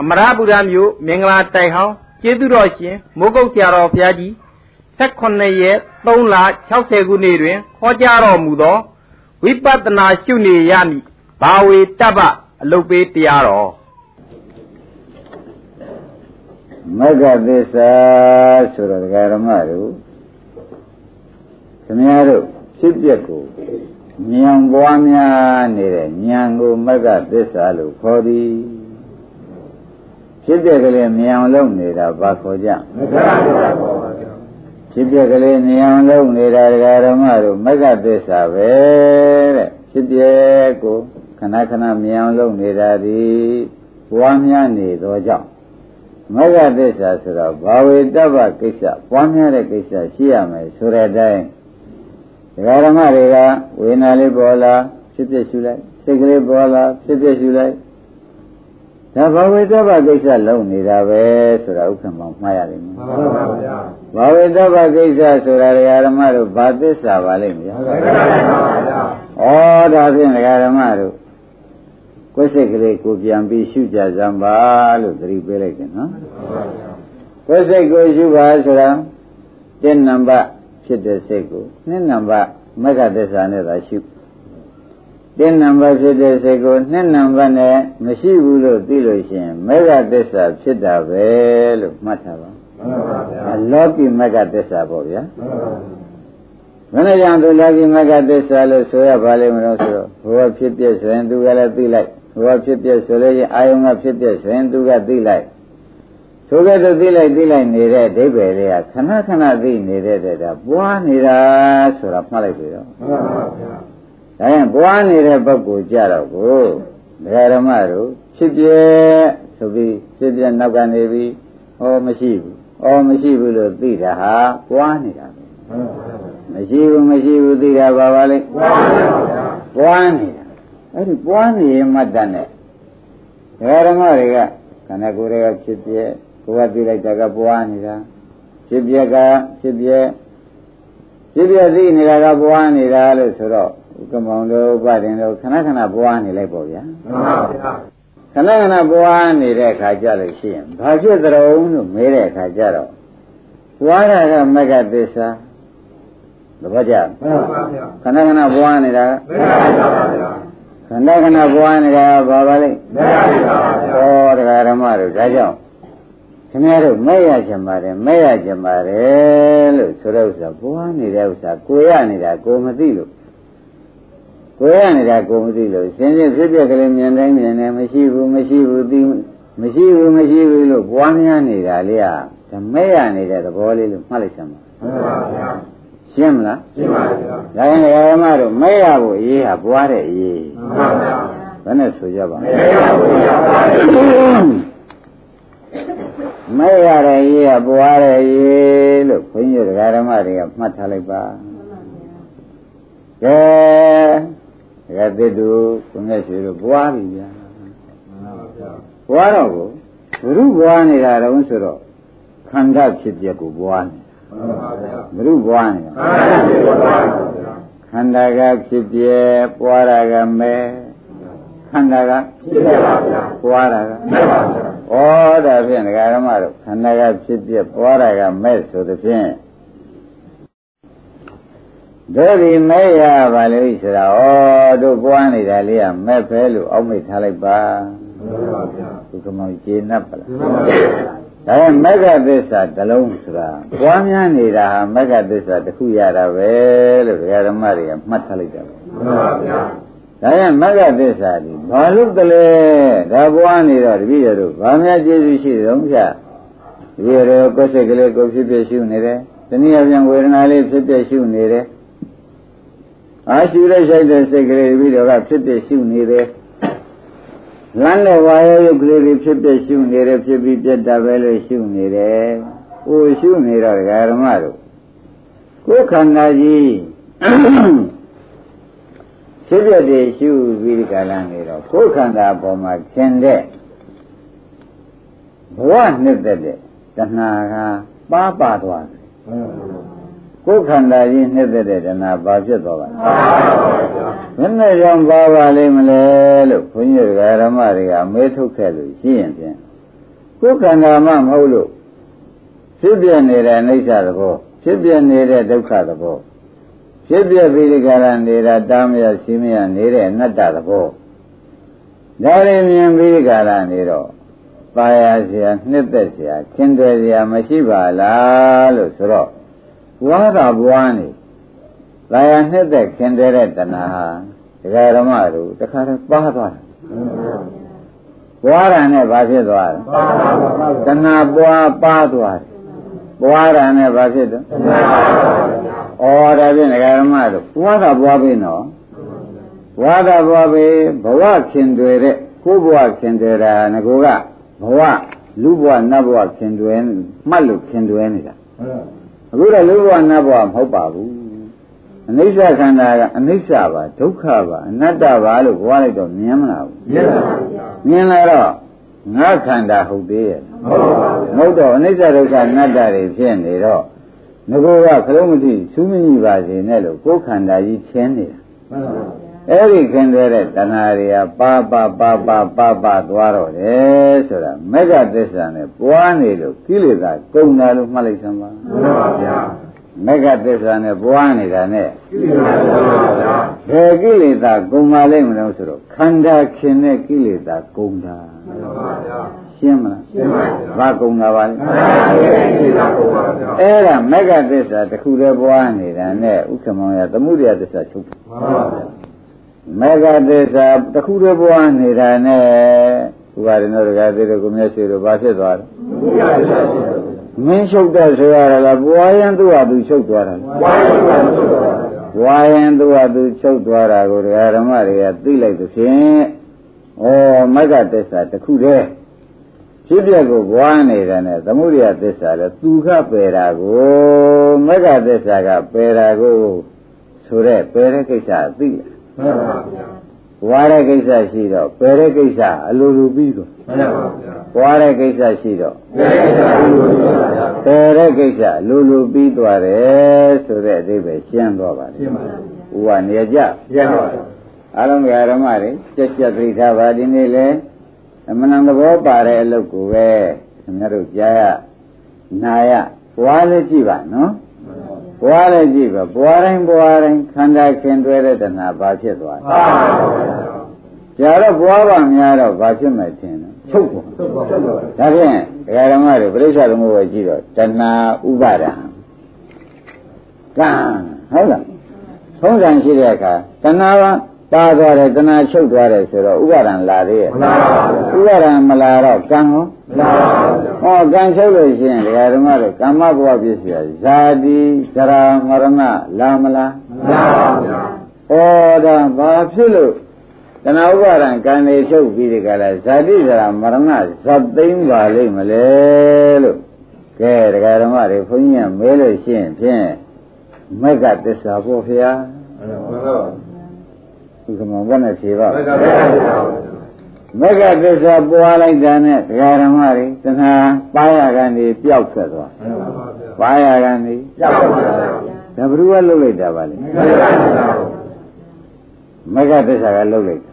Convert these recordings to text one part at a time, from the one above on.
အမရပူရမြို့မင်္ဂလာတိုက်ဟောင်းကျေးဇူးတော်ရှင်မိုးကုတ်ဆရာတော်ဘုရားကြီး18ရက်3လ60ခုနှစ်တွင်ခေါ်ကြားတော်မူသောဝိပဿနာရှုနေရမည်ဘာဝေတပ္ပအလုတ်ပေးတရားတော်မဂ္ဂသစ္စာဆိုတော့ဒကာရမတို့ခင်ဗျားတို့ဖြစ်ပျက်ကိုဉာဏ်ပွားများနေတဲ့ဉာဏ်ကိုမဂ္ဂသစ္စာလို့ခေါ်သည် ဖြစ်ပျက်ကလေးဉာဏ်လုံးနေတာဘာခေါ်ကြမဂ္ဂသစ္စာခေါ်ပါဗျာဖြစ်ပျက်ကလေးဉာဏ်လုံးနေတာဒကာရမတို့မဂ္ဂသစ္စာပဲတဲ့ဖြစ်ပျက်ကိုခဏခဏမြင်အောင်လုပ်နေတာဒီပွားများနေသောကြောင့်မဂ္ဂသစ္စာဆိုတော့ဘာဝေတ္တဗကိစ္စပွားများတဲ့ကိစ္စရှိရမယ်ဆိုတဲ့အတိုင်းဒကာဓမ္မတွေကဝေနာလေးပေါ်လာဖြစ်ဖြစ်ရှုလိုက်စိတ်ကလေးပေါ်လာဖြစ်ဖြစ်ရှုလိုက် ဒါဘာဝေတ္တဗကိစ္စလုံးနေတာပဲဆိုတာဥက္ကမမှားရတယ်မှန်ပါပါဗျာဘာဝေတ္တဗကိစ္စဆိုတာဒကာဓမ္မတို့ဘာသစ္စာပါလိမ့်မလားမှန်ပါဗျာဩဒါဖြင့်ဒကာဓမ္မတို့ကိုယ်စိတ်ကလေးကိုပြန်ပြီးရှုကြစမ်းပါလို့သတိပေးလိုက်တယ်နော်ကိုယ်စိတ်ကိုရှုပါဆိုတာတစ်နံပါတ်ဖြစ်တဲ့စိတ်ကိုနှစ်နံပါတ်မဂ္ဂသစ္စာနဲ့သာရှု တစ်နံပါတ်ဖြစ်တဲ့စိတ်ကိုနှစ်နံပါတ်နဲ့မရှိဘူးလို့သိလို့ရှိရင်မဂ္ဂသစ္စာဖြစ်တာပဲလို့မှတ်ထားပါမှန်ပါဗျာလောကီမဂ္ဂသစ္စာပေါ့ဗျာမှန်ပါဘယ်နဲ့ကြောင့်သူလောကီမဂ္ဂသစ္စာလို့ဆိုရပါလိမ့်မလို့ဆိုတော့ဘဝဖြစ်ပြဆိုရင်သူကလည်းသိလိုက်ဘဝဖြစ်ပြဆိုလို့ရင်အာယုံကဖြစ်ပြဆိုရင်သူကသိလိုက်ဆိုကြတော့သိလိုက်သိလိုက်နေတဲ့အဓိပ္ပာယ်လေးကခဏခဏသိနေတဲ့တဲ့ဒါပွားနေတာဆိုတာမှတ်လိုက်ပြီတော့မှန်ပါဗျာ ဒါရင်ပွားနေတဲ့ပုဂ္ဂိုလ်ကြတော့ကိုဒကာဓမ္မတို့ဖြစ်ပြဆိုပြီးဖြစ်ပြနောက်ကနေပြီးဟောမရှိဘူးဩမရှိဘူးလို့သိတာဟာပွားနေတာပဲမရှိဘူးမရှိဘူးသိတာပါပါလေပွားနေတာပွားနေတာအဲ့ဒီပွားနေမှတ်တတ်နဲ့ဒကာဓမ္မတွေကခန္ဓာကိုယ်တွေကဖြစ်ပြကိုယ်ကသိလိုက်တာကပွားနေတာဖြစ်ပြကဖြစ်ပြဖြစ်ပြသိနေတာကပွားနေတာလို့ဆိုတော့ ကမောင်တို့ဥပဒေတို့ခဏခဏပွားနေလိုက်ပေါ့ဗျာမှန်ပါဗျာခဏခဏပွားနေတဲ့အခါကြလို့ရှိရင်ဘာဖြစ်သရုံလို့မေးတဲ့အခါကျတော့ပွားတာကမက္ကသစ္စာသဘောကျမှန်ပါဗျာခဏခဏပွားနေတာမက္ကသစ္စာပါဗျာခဏခဏပွားနေတာဘာပါလိမ့်မက္ကသစ္စာပါဗျာဩတရားဓမ္မတို့ဒါကြောင့်ခင်ဗျားတို့မဲ့ရကြပါတယ်မဲ့ရကြပါတယ်လို့ဆိုတဲ့ဥစ္စာပွားနေတဲ့ဥစ္စာကိုရနေတာကိုမသိလို့ ကိုရနေတာကိုမသိလို့ရှင်ရှင်ဖြစ်ဖြစ်ကလေးမြင်တိုင်းမြင်တယ်မရှိဘူးမရှိဘူးသိမရှိဘူးမရှိဘူးလို့ပွားများနေတာလေอ่ะဒါမဲ့ရနေတဲ့သဘောလေးလို့မှတ်လိုက်စမ်းပါမှန်ပါဗျာရှင်းမလားရှင်းပါဗျာဒါရင်ဓမ္မတို့မဲ့ရဖို့အရေးဟာပွားတဲ့အရေးမှန်ပါဗျာဘယ်နဲ့ဆိုကြပါမဲ့ရဖို့ရပါတယ်မဲ့ရတဲ့ရေးကပွားတဲ့ရေးလို့ခွင်းရဒကာဓမ္မတွေကမှတ်ထားလိုက်ပါကဲ ဒကာသစ်တို့ကိုငှက်ရှိတို့ပွားပြီဗျာပွားတော့ကိုဘုရုပွားနေတာတော့ဆိုတော့ခန္ဓာဖြစ်ပျက်ကိုပွားနေဘုရုပွားနေတာခန္ဓာကဖြစ်ပျက်ပွားတာကမဲခန္ဓာကဖြစ်ပျက်ပါဗျာပွားတာကမဲပါဗျာဩဒါဖြင့်ဒကာရမတို့ခန္ဓာကဖြစ်ပြပွားတာကမဲ့ဆိုသဖြင့် တို့ဒီမဲ့ရပါလို့ဆိုတာဩတို့ပွားနေတာလေးကမဲ့ပဲလို့အောက်မိတ်ထားလိုက်ပါမှန်ပါဗျာဒီကမောင်ကျေနပ်ပါလားမှန်ပါဗျာဒါပေမဲ့မဂ္ဂသစ္စာတလုံးဆိုတာပွားများနေတာဟာမဂ္ဂသစ္စာတစ်ခုရတာပဲလို့ဒကာဓမ္မတွေကမှတ်ထားလိုက်တာမှန်ပါဗျာဒါရင်မဂ္ဂသစ္စာဒီဘာလို့တလဲဒါပွားနေတော့တပည့်တော်တို့ဘာများကျေးဇူးရှိတုံးဖြတ်တပည့်တော်ကိုယ်စိတ်ကလေးကိုဖြစ်ဖြစ်ရှုနေတယ်တနည်းအားဖြင့်ဝေဒနာလေးဖြစ်ဖြစ်ရှုနေတယ် အာရှုတဲ့ရှိတဲ့စိတ်ကလေးတပည့်တော်ကဖြစ်ဖြစ်ရှုနေတယ်လမ်းတဲ့ဝါရယုတ်ကလေးတွေဖြစ်ဖြစ်ရှုနေတယ်ဖြစ်ပြီးပြတ်တာပဲလို့ရှုနေတယ်ဟိုရှုနေတော့ဓမ္မတို့ကိုယ်ခန္ဓာကြီးဖြစ်ပြတဲ့ရှုပြီးဒီကလာနေတော့ကိုယ်ခန္ဓာပေါ်မှာသင်တဲ့ဘဝနှစ်သက်တဲ့တဏှာကပါပါသွားတယ် ကိုယ်ခန္ဓာကြီးနှစ်သက်တဲ့တဏှာဘာဖြစ်သွားပါလဲဘယ်နဲ့ကြောင့်ပါပါလိမ့်မလဲလို့ဘုန်းကြီးဓမ္မတွေကမေးထုတ်ခဲ့လို့ရှိရင်ဖြင့် ကိုယ်ခန္ဓာမှမဟုတ်လို့ဖြစ်ပြနေတဲ့အိဋ္ဌသဘောဖြစ်ပြနေတဲ့ဒုက္ခသဘောဖြစ်ပြပြီးဒီကရနေတာတာမရရှိမရနေတဲ့အနတ္တသဘောဒါရင်မြင်ပြီးဒီကရနေတော့ပါရเสียနှစ်သက်เสียခင်တယ်เสียမရှိပါလားလို့ဆိုတော့ ဘွားတာဘွားနေပါရနှစ်သက်ခင်တယ်တဲ့တဏှာဟာဒကာရမတို့တခါတော့ပါသွားတယ်ဘွားရံနဲ့ဘာဖြစ်သွားလဲတဏှာပွားပါသွားတယ်ဘွားရံနဲ့ဘာဖြစ်တော့ဩဒါဖြင့်ဒကာရမတို့ဘွားတာဘွားပြီနော်ဘွားတာဘွားပြီဘဝခင်တွေတဲ့ကိုဘဝခင်တွေတာငကိုကဘဝလူဘဝနတ်ဘဝခင်တွယ်မှတ်လို့ခင်တွယ်နေတာ အခုတော့လူဘဝနတ်ဘဝမဟုတ်ပါဘူးအနိစ္စခန္ဓာကအနိစ္စပါဒုက္ခပါအနတ္တပါလို့ဘဝလိုက်တော့မြင်မလားဘူးမြင်ပါဘူးမြင်လာတော့ငါခန္ဓာဟုတ်သေးရဲ့မဟုတ်တော့အနိစ္စဒုက္ခအနတ္တတွေဖြစ်နေတော့ငကိုကခလုံးမတိစူးမညီပါစေနဲ့လို့ကိုယ်ခန္ဓာကြီးချင်းနေတာ အဲ့ဒီခင်တဲ့တဏှာတွေကပါပါပါပါပါပါသွားတော့တယ်ဆိုတာမေဃသစ္စာနဲ့ပွားနေလို့ကိလေသာကုန်တာလို့မှတ်လိုက်စမ်းပါမှန်ပါဗျာမေဃသစ္စာနဲ့ပွားနေတာနဲ့ကိလေသာကုန်ပါဗျာဘယ်ကိလေသာကုန်ပါလိမ့်မလို့ဆိုတော့ခန္ဓာခင်တဲ့ကိလေသာကုန်တာမှန်ပါဗျာရှင်းမလားရှင်းပါပြီဘာကုန်တာပါလဲအဲ့ဒါမေဃသစ္စာတစ်ခုတည်းပွားနေတာနဲ့ဥက္ကမောင်ရသမှုရိယသစ္စာချုပ်မှန်ပါဗျာ မေဃသစ္စာတစ်ခုတည်းပွားနေတာနဲ့ဥပါရင်တို့ကသေးတယ်ကိုမျက်စိတို့ဘာဖြစ်သွားလဲမင်းချုပ်တဲ့ဆိုရလားပွားရင်သူ့ဟာသူချုပ်သွားတာပွားရင်သူ့ဟာသူချုပ်သွားတာကိုဓမ္မတွေကသိလိုက်သဖြင့်ဩမဂ္ဂသစ္စာတစ်ခုတည်းဖြစ်ပျက်ကိုဘွားနေတဲ့နဲ့သမုဒိယသစ္စာလဲသူကပယ်တာကိုမဂ္ဂသစ္စာကပယ်တာကိုဆိုတဲ့ပယ်တဲ့ကိစ္စသိလား မှန်ပါဗျာဘွားတဲ့ကိစ္စရှိတော့ပယ်တဲ့ကိစ္စအလိုလိုပြီးတော့မှန်ပါဗျာဘွားတဲ့ကိစ္စရှိတော့ပယ်တဲ့ကိစ္စအလိုလိုပြီးပါဗျာပယ်တဲ့ကိစ္စလိုလိုပြီးသွားတယ်ဆိုတဲ့အဓိပ္ပာယ်ရှင်းသွားပါတယ်ရှင်းပါဗျာဥကနေကြရှင်းပါဗျာအလုံးကဓမ္မတွေကြက်ကြက်သိထားပါဒီနေ့လေအမှန်တန်သဘောပါတဲ့အလုပ်ကိုပဲခင်ဗျားတို့ကြားရနာရဘွားလည်းကြည့်ပါနော် ဘွားလည်းကြည့်ပါဘွားတိုင်းဘွားတိုင်းခန္ဓာခင်တွဲတဲ့တဏှာဘာဖြစ်သွားလဲကြာတော့ဘွားပါများတော့ဘာဖြစ်မှထင်လဲချုပ်သွားဒါဖြင့်ဒကာဓမ္မတွေပြိဿသမုပ္ပါကြည့်တော့တဏှာဥပါဒံကံဟုတ်လားသုံးဆံရှိတဲ့အခါတဏှာကပါသွားတယ်တဏှာချုပ်သွားတယ်ဆိုတော့ဥပါဒံလာသေးရဲ့မလာပါဘူးဥပါဒံမလာတော့ကံဟော မလာပါဘူးဟောကံချုပ်လို့ရှိရင်ဒကာဓမ္မတို့ကမ္မဘဝပြည့်စရာဇာတိဇရာမရဏလာမလားမလာပါဘူးဩဒါဘာဖြစ်လို့တဏှာဥပါဒံကံလေးချုပ်ပြီးဒီကလာဇာတိဇရာမရဏဇတ်သိမ့်ပါလိမ့်မလဲလို့ကဲဒကာဓမ္မတွေဘုန်းကြီးကမဲလို့ရှိရင်ဖြင့်မက်ကတစ္ဆာပေါ့ဖျားမှန်ပါပါဒီကမှာဘယ်နဲ့ဖြေပါမက္က သစ္စာပွားလိုက်တာနဲ့ဒကာဓမ္မတွေတဏှာပါရကနေပျောက်ဆက်သွားပါရကနေပျောက်ဆက်သွားဒါဘ누구ကလှုပ်လိုက်တာပါလဲမက္ကသစ္စာကလှုပ်လိုက်တာ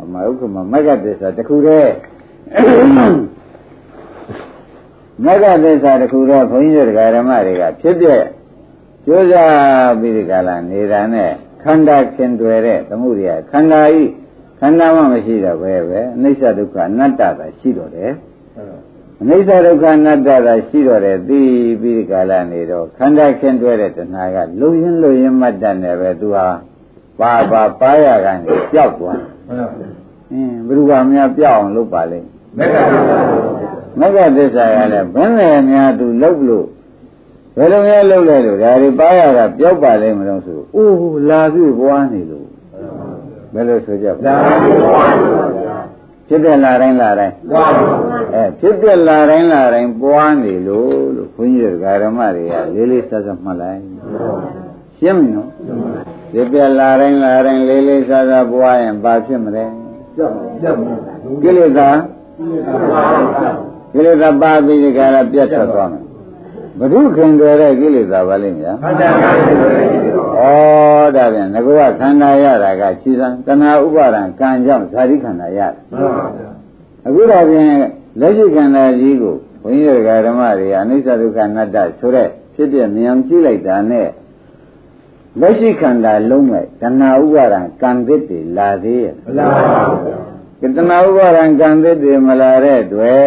အမဟုတ်ကမမက္ကသစ္စာတခုတည်းမက္ကသစ္စာတခုတည်းဘုန်းကြီးတို့ဒကာဓမ္မတွေကဖြစ်ပြကြိုးစားပြီးဒီကလာနေတာနဲ့ခန္ဓာခင်တွယ်တဲ့သမှုရိယခန္ဓာဤ ခန္ဓာမှမရှိတော့ပဲပဲအနိစ္စဒုက္ခအနတ္တသာရှိတော့တယ်အနိစ္စဒုက္ခအနတ္တသာရှိတော့တယ်သိပြီးကာလနေတော့ခန္ဓာခင်တွယ်တဲ့တဏှာကလုံရင်းလုံရင်းမတ်တတ်နေပဲသူဟာပါပါပါရကနေပျောက်သွားအင်းဘ누구ကများပျောက်အောင်လုပ်ပါလိမ့်မက္ခသစ္စာကလည်းဘယ်နဲ့များသူလုပ်လို့ဘယ်လိုများလုပ်လဲလို့ဒါတွေပါရတာပျောက်ပါလိမ့်မလို့ဆိုအိုးလာပြီပွားနေလို့ ဘယ်လိုဆိုကြလာပြီပွားနေပါဗျာဖြစ်တဲ့လာတိုင်းလာတိုင်းပွားပါအဲဖြစ်တဲ့လာတိုင်းလာတိုင်းပွားနေလို့လို့ဘုန်းကြီးတို့ဓမ္မတွေကလေးလေးစားစားမှတ်လိုက်ရှင်းမနော်ဖြစ်တဲ့လာတိုင်းလာတိုင်းလေးလေးစားစားပွားရင်ဘာဖြစ်မလဲကြောက်ကြောက်ကိလေသာကိလေသာပါပြီးဒီကရပြတ်ထွက်သွားမယ် ဘုဒ္ဓခင်တွေတဲ့ကိလေသာပါလိမ့်များမှန်ပါပါဩဒါပြန်ငကောခန္ဓာရတာကခြေစံတဏှာဥပါဒံကံကြောင့်ဇာတိခန္ဓာရတယ်မှန်ပါပါအခုတော့ပြန်လက်ရှိခန္ဓာကြီးကိုဘုန်းကြီးတို့ဓမ္မတွေအနိစ္စဒုက္ခအနတ္တဆိုတဲ့ဖြစ်ပြမြင်ကြည့်လိုက်တာနဲ့လက်ရှိခန္ဓာလုံးမဲ့တဏှာဥပါဒံကံသစ်တွေလာသေးရဲ့မလာပါဘူးတဏှာဥပါဒံကံသစ်တွေမလာတဲ့အတွက်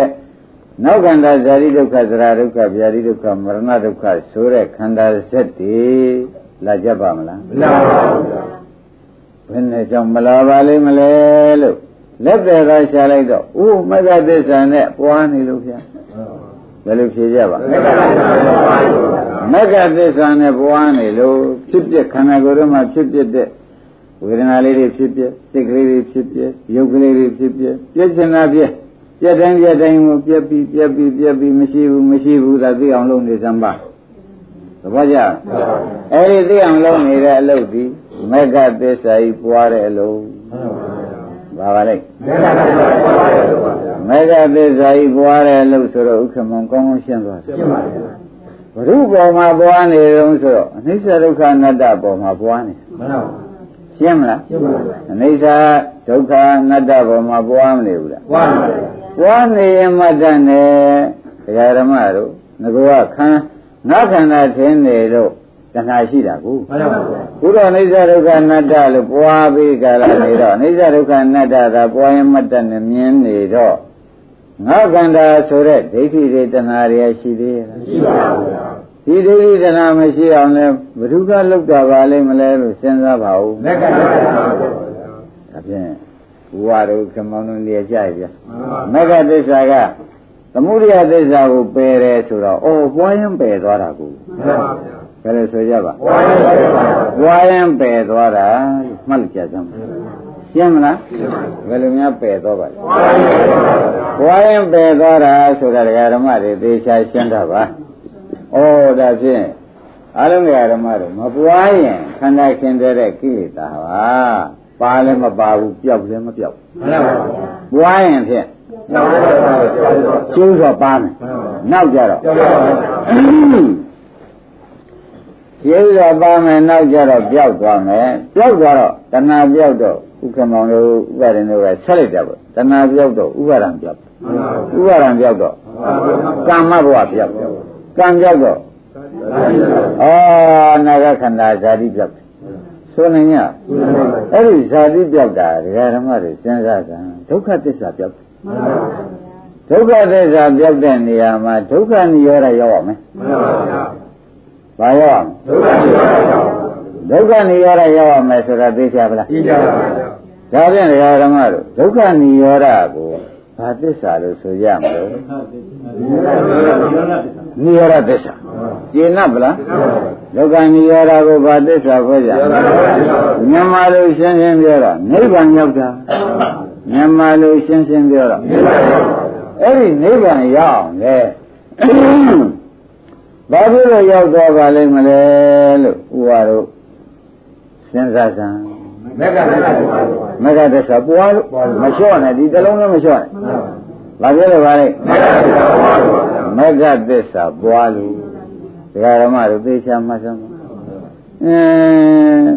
နောက်ခန္ဓာဇာတိဒုက္ခသရဒုက္ခဗျာတိဒုက္ခမရဏဒုက္ခဆိုတဲ့ခန္ဓာစက်တွေလာကြပါမလားမလာပါဘူးဘယ်နဲ့ကြောင့်မလာပါလိမ့်မလဲလို့လက်သေးသာရှာလိုက်တော့အိုးမဂ္ဂသစ္စာနဲ့ပွားနေလို့ဗျာဘယ်လိုဖြေကြပါမဂ္ဂသစ္စာနဲ့ပွားနေလို့ဖြစ်ပြခန္ဓာကိုယ်တော့မှဖြစ်ပြတဲ့ဝေဒနာလေးတွေဖြစ်ပြစိတ်ကလေးတွေဖြစ်ပြရုပ်ကလေးတွေဖြစ်ပြပြည့်စင်တာပြည့် ပြည့်တိုင်းပြည့်တိုင်းကိုပြည့်ပြီးပြည့်ပြီးပြည့်ပြီးမရှိဘူးမရှိဘူးသာသိအောင်လုပ်နေစမ်းပါသဘောကျအဲ့ဒီသိအောင်လုပ်နေတဲ့အလုပ်ဒီမဂ္ဂသစ္စာကြီးပွားတဲ့အလုပ်ပါပါလိုက်မေဃသစ္စာကြီးပွားတယ်လို့ဆိုတော့ဥက္ကမကောင်းကောင်းရှင်းသွားတယ်ရှင်းပါပြီဘုရုပေါ်မှာပွားနေတုံးဆိုတော့အနိစ္စဒုက္ခအနတ္တပေါ်မှာပွားနေမှန်ပါဘူးရှင်းမလားရှင်းပါပြီအနိစ္စဒုက္ခအနတ္တပေါ်မှာပွားမနေဘူးလားပွားပါပြီ ပွားနေရင်မှတ်တတ်နေဒကာဓမ္မတို့ငကောခန္ငါခန္ဓာထင်းနေတော့တဏှာရှိတာကိုမှန်ပါဘူးဘုရားအိဋ္ဌဒုက္ခအနတ္တလို့ပွားပြီးကြလာနေတော့အိဋ္ဌဒုက္ခအနတ္တသာပွားရင်မတတ်နဲ့မြင်နေတော့ငါခန္ဓာဆိုတဲ့ဒိဋ္ဌိတွေတဏှာတွေရှိသေးရဲ့လားရှိပါဘူးဒီဒိဋ္ဌိတဏှာမရှိအောင်လဲဘ누구ကလောက်တာပါလိမ့်မလဲလို့စဉ်းစားပါဦးမက်ကပါပါဒါဖြင့် ဘုရားတို့ကမောင်းလုံးလျက်ကြရပြမက်ကသစ္စာကသမုဒိယသစ္စာကိုပယ်တယ်ဆိုတော့အော်ပွားရင်ပယ်သွားတာကိုမှန်ပါဗျာဘယ်လိုဆိုကြပါဝါရင်ပယ်သွားတာမှတ်ကြစမ်းရှင်းမလားဘယ်လိုများပယ်သွားပါလဲဝါရင်ပယ်သွားတာဆိုတာဒကာဓမ္မတွေသေချာရှင်းတာပါဩဒါဖြင့်အလုံးဒကာဓမ္မတို့မပွားရင်ခန္ဓာခင်တဲ့ကိလေသာပါ ပါလည်းမပါဘူးပျောက်လည်းမပျောက်မှန်ပါပါပွားရင်ဖြင့်ကျိုးတော့ပါမယ်နောက်ကြတော့ကျေးဇူးပါမယ်နောက်ကြတော့ပျောက်သွားမယ်ပျောက်သွားတော့တဏှာပျောက်တော့ဥက္ကမောင်တို့ဥပါဒင်တို့ကဆက်လိုက်တာပေါ့တဏှာပျောက်တော့ဥပါဒံပျောက်ဥပါဒံပျောက်တော့ကာမဘဝပျောက်ကံပျောက်တော့ဩနာဂခန္ဓာဇာတိပျောက် ဆိုနိုင်ရအဲ့ဒီဇာတိပြောက်တာဒကာဓမ္မတွေစဉ်းစားကြဒုက္ခသစ္စာပြောက်တယ်မှန်ပါဗျာဒုက္ခသစ္စာပြောက်တဲ့နေရာမှာဒုက္ခနိရောဓရောက်ရမယ်မှန်ပါဗျာဘာရောက်ဒုက္ခနိရောဓရောက်ဒုက္ခနိရောဓရောက်ရမယ်ဆိုတာသိကြပါလားသိကြပါဗျာဒါဖြင့်ဒကာဓမ္မတို့ဒုက္ခနိရောဓကို ဘာသစ္စာလို့ဆိုရမလို့និရောဓသစ္စာကျေနပ်ဗလားဒုက္ခនិရောဓကိုဘာသစ္စာခေါ်ကြမြန်မာလိုရှင်းရှင်းပြောတော့နိဗ္ဗာန်ရောက်တာမြန်မာလိုရှင်းရှင်းပြောတော့အဲ့ဒီနိဗ္ဗာန်ရောက်အောင်လေဘာဖြစ်လို့ရောက်သွားပါလိမ့်မလဲလို့ဥပါတို့စဉ်းစားစမ်း မက္ကသစ္စာမက္ကသစ္စာပွားလို့မလျှော့နဲ့ဒီတလုံးလည်းမလျှော့နဲ့ဘာဖြစ်လို့ပါလဲမက္ကသစ္စာပွားလို့ဒကာရမတို့သိချာမှတ်စမ်းအင်း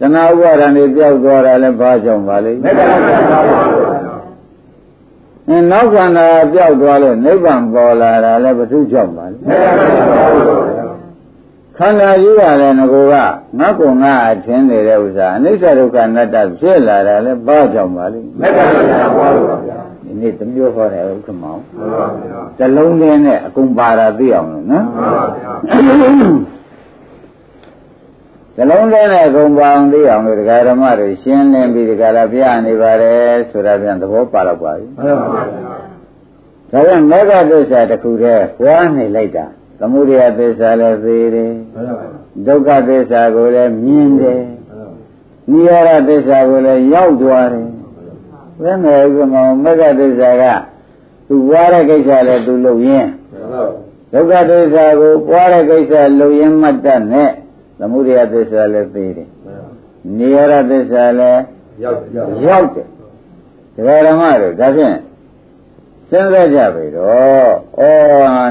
တဏှာဥပါဒံတွေပြောက်သွားတာလည်းဘာကြောင့်ပါလဲမက္ကသစ္စာအင်းနောက်ခန္ဓာပြောက်သွားလို့နိဗ္ဗာန်ပေါ်လာတာလည်းဘုသူကြောင့်ပါလေ ခန္ဓာကြီးကလည်းငကိုကငါ့ကိုငါအထင်းနေတဲ့ဥစ္စာအနိစ္စဒုက္ခအနတ္တဖြစ်လာတာလည်းဘာကြောင့်ပါလဲမက္ကရာပါပါဗျာဒီနေ့တမျိုးဟောတယ်ဥက္ကမောင်မှန်ပါဗျာဇလုံးလေးနဲ့အကုန်ပါတာသိအောင်လို့နော်မှန်ပါဗျာဇလုံးလေးနဲ့ဂုံပေါင်းသိအောင်လို့ဒကာဓမ္မတွေရှင်းလင်းပြီးဒကာလာပြနေပါတယ်ဆိုတာပြန်သဘောပါတော့ပါပြီမှန်ပါပါဒါပြန်မေဃသစ္စာတစ်ခုတည်းဝါနေလိုက်တာ သမုဒယသစ္စာလည်းသိတယ်ဒုက္ခသစ္စာကိုလည်းမြင်တယ်နိရောဓသစ္စာကိုလည်းရောက်သွားတယ်ဘယ်နဲ့ဥပမာမေဃသစ္စာကသူဝါတဲ့ကိစ္စလည်းသူလုပ်ရင်းဒုက္ခသစ္စာကိုပွားတဲ့ကိစ္စလုပ်ရင်းမှတ်တတ်နဲ့သမုဒယသစ္စာလည်းသိတယ်နိရောဓသစ္စာလည်းရောက်ရောက်တယ်ဒကာဓမ္မတို့ဒါဖြင့် စဉ်းစားကြပြီတော့ဩ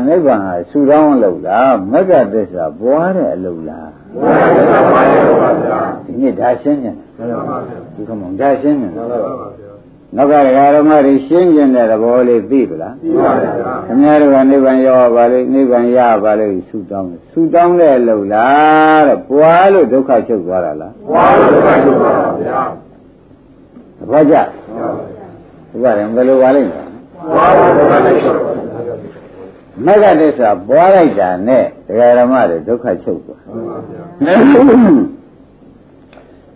နိဗ္ဗာန်ဟာဆူတောင်းအလုပ်လားမဂ္ဂသစ္စာပွားတဲ့အလုပ်လားပွားတဲ့အလုပ်ပါဗျာဒီနေ့ဒါရှင်းနေတယ်မှန်ပါဗျာဒီကမောင်ဒါရှင်းနေတယ်မှန်ပါဗျာနောက်ကဒကာရမတွေရှင်းကျင်တဲ့သဘောလေးသိပလားသိပါဗျာခင်ဗျားတို့ကနိဗ္ဗာန်ရောက်ပါလေနိဗ္ဗာန်ရပါလေဆုတောင်းတယ်ဆုတောင်းတဲ့လို့လားတဲ့ပွားလို့ဒုက္ခချုပ်သွားတာလားဘွားလို့ပါလို့ပါဗျာသဘောကျဒီကရင်ဘယ်လိုပါလိမ့်မယ်ဘွားလို့ပါလို့ မဂ္ဂတစ္ဆာပွားလိုက်တာနဲ့ဒကာရမတွေဒုက္ခချုပ်သွား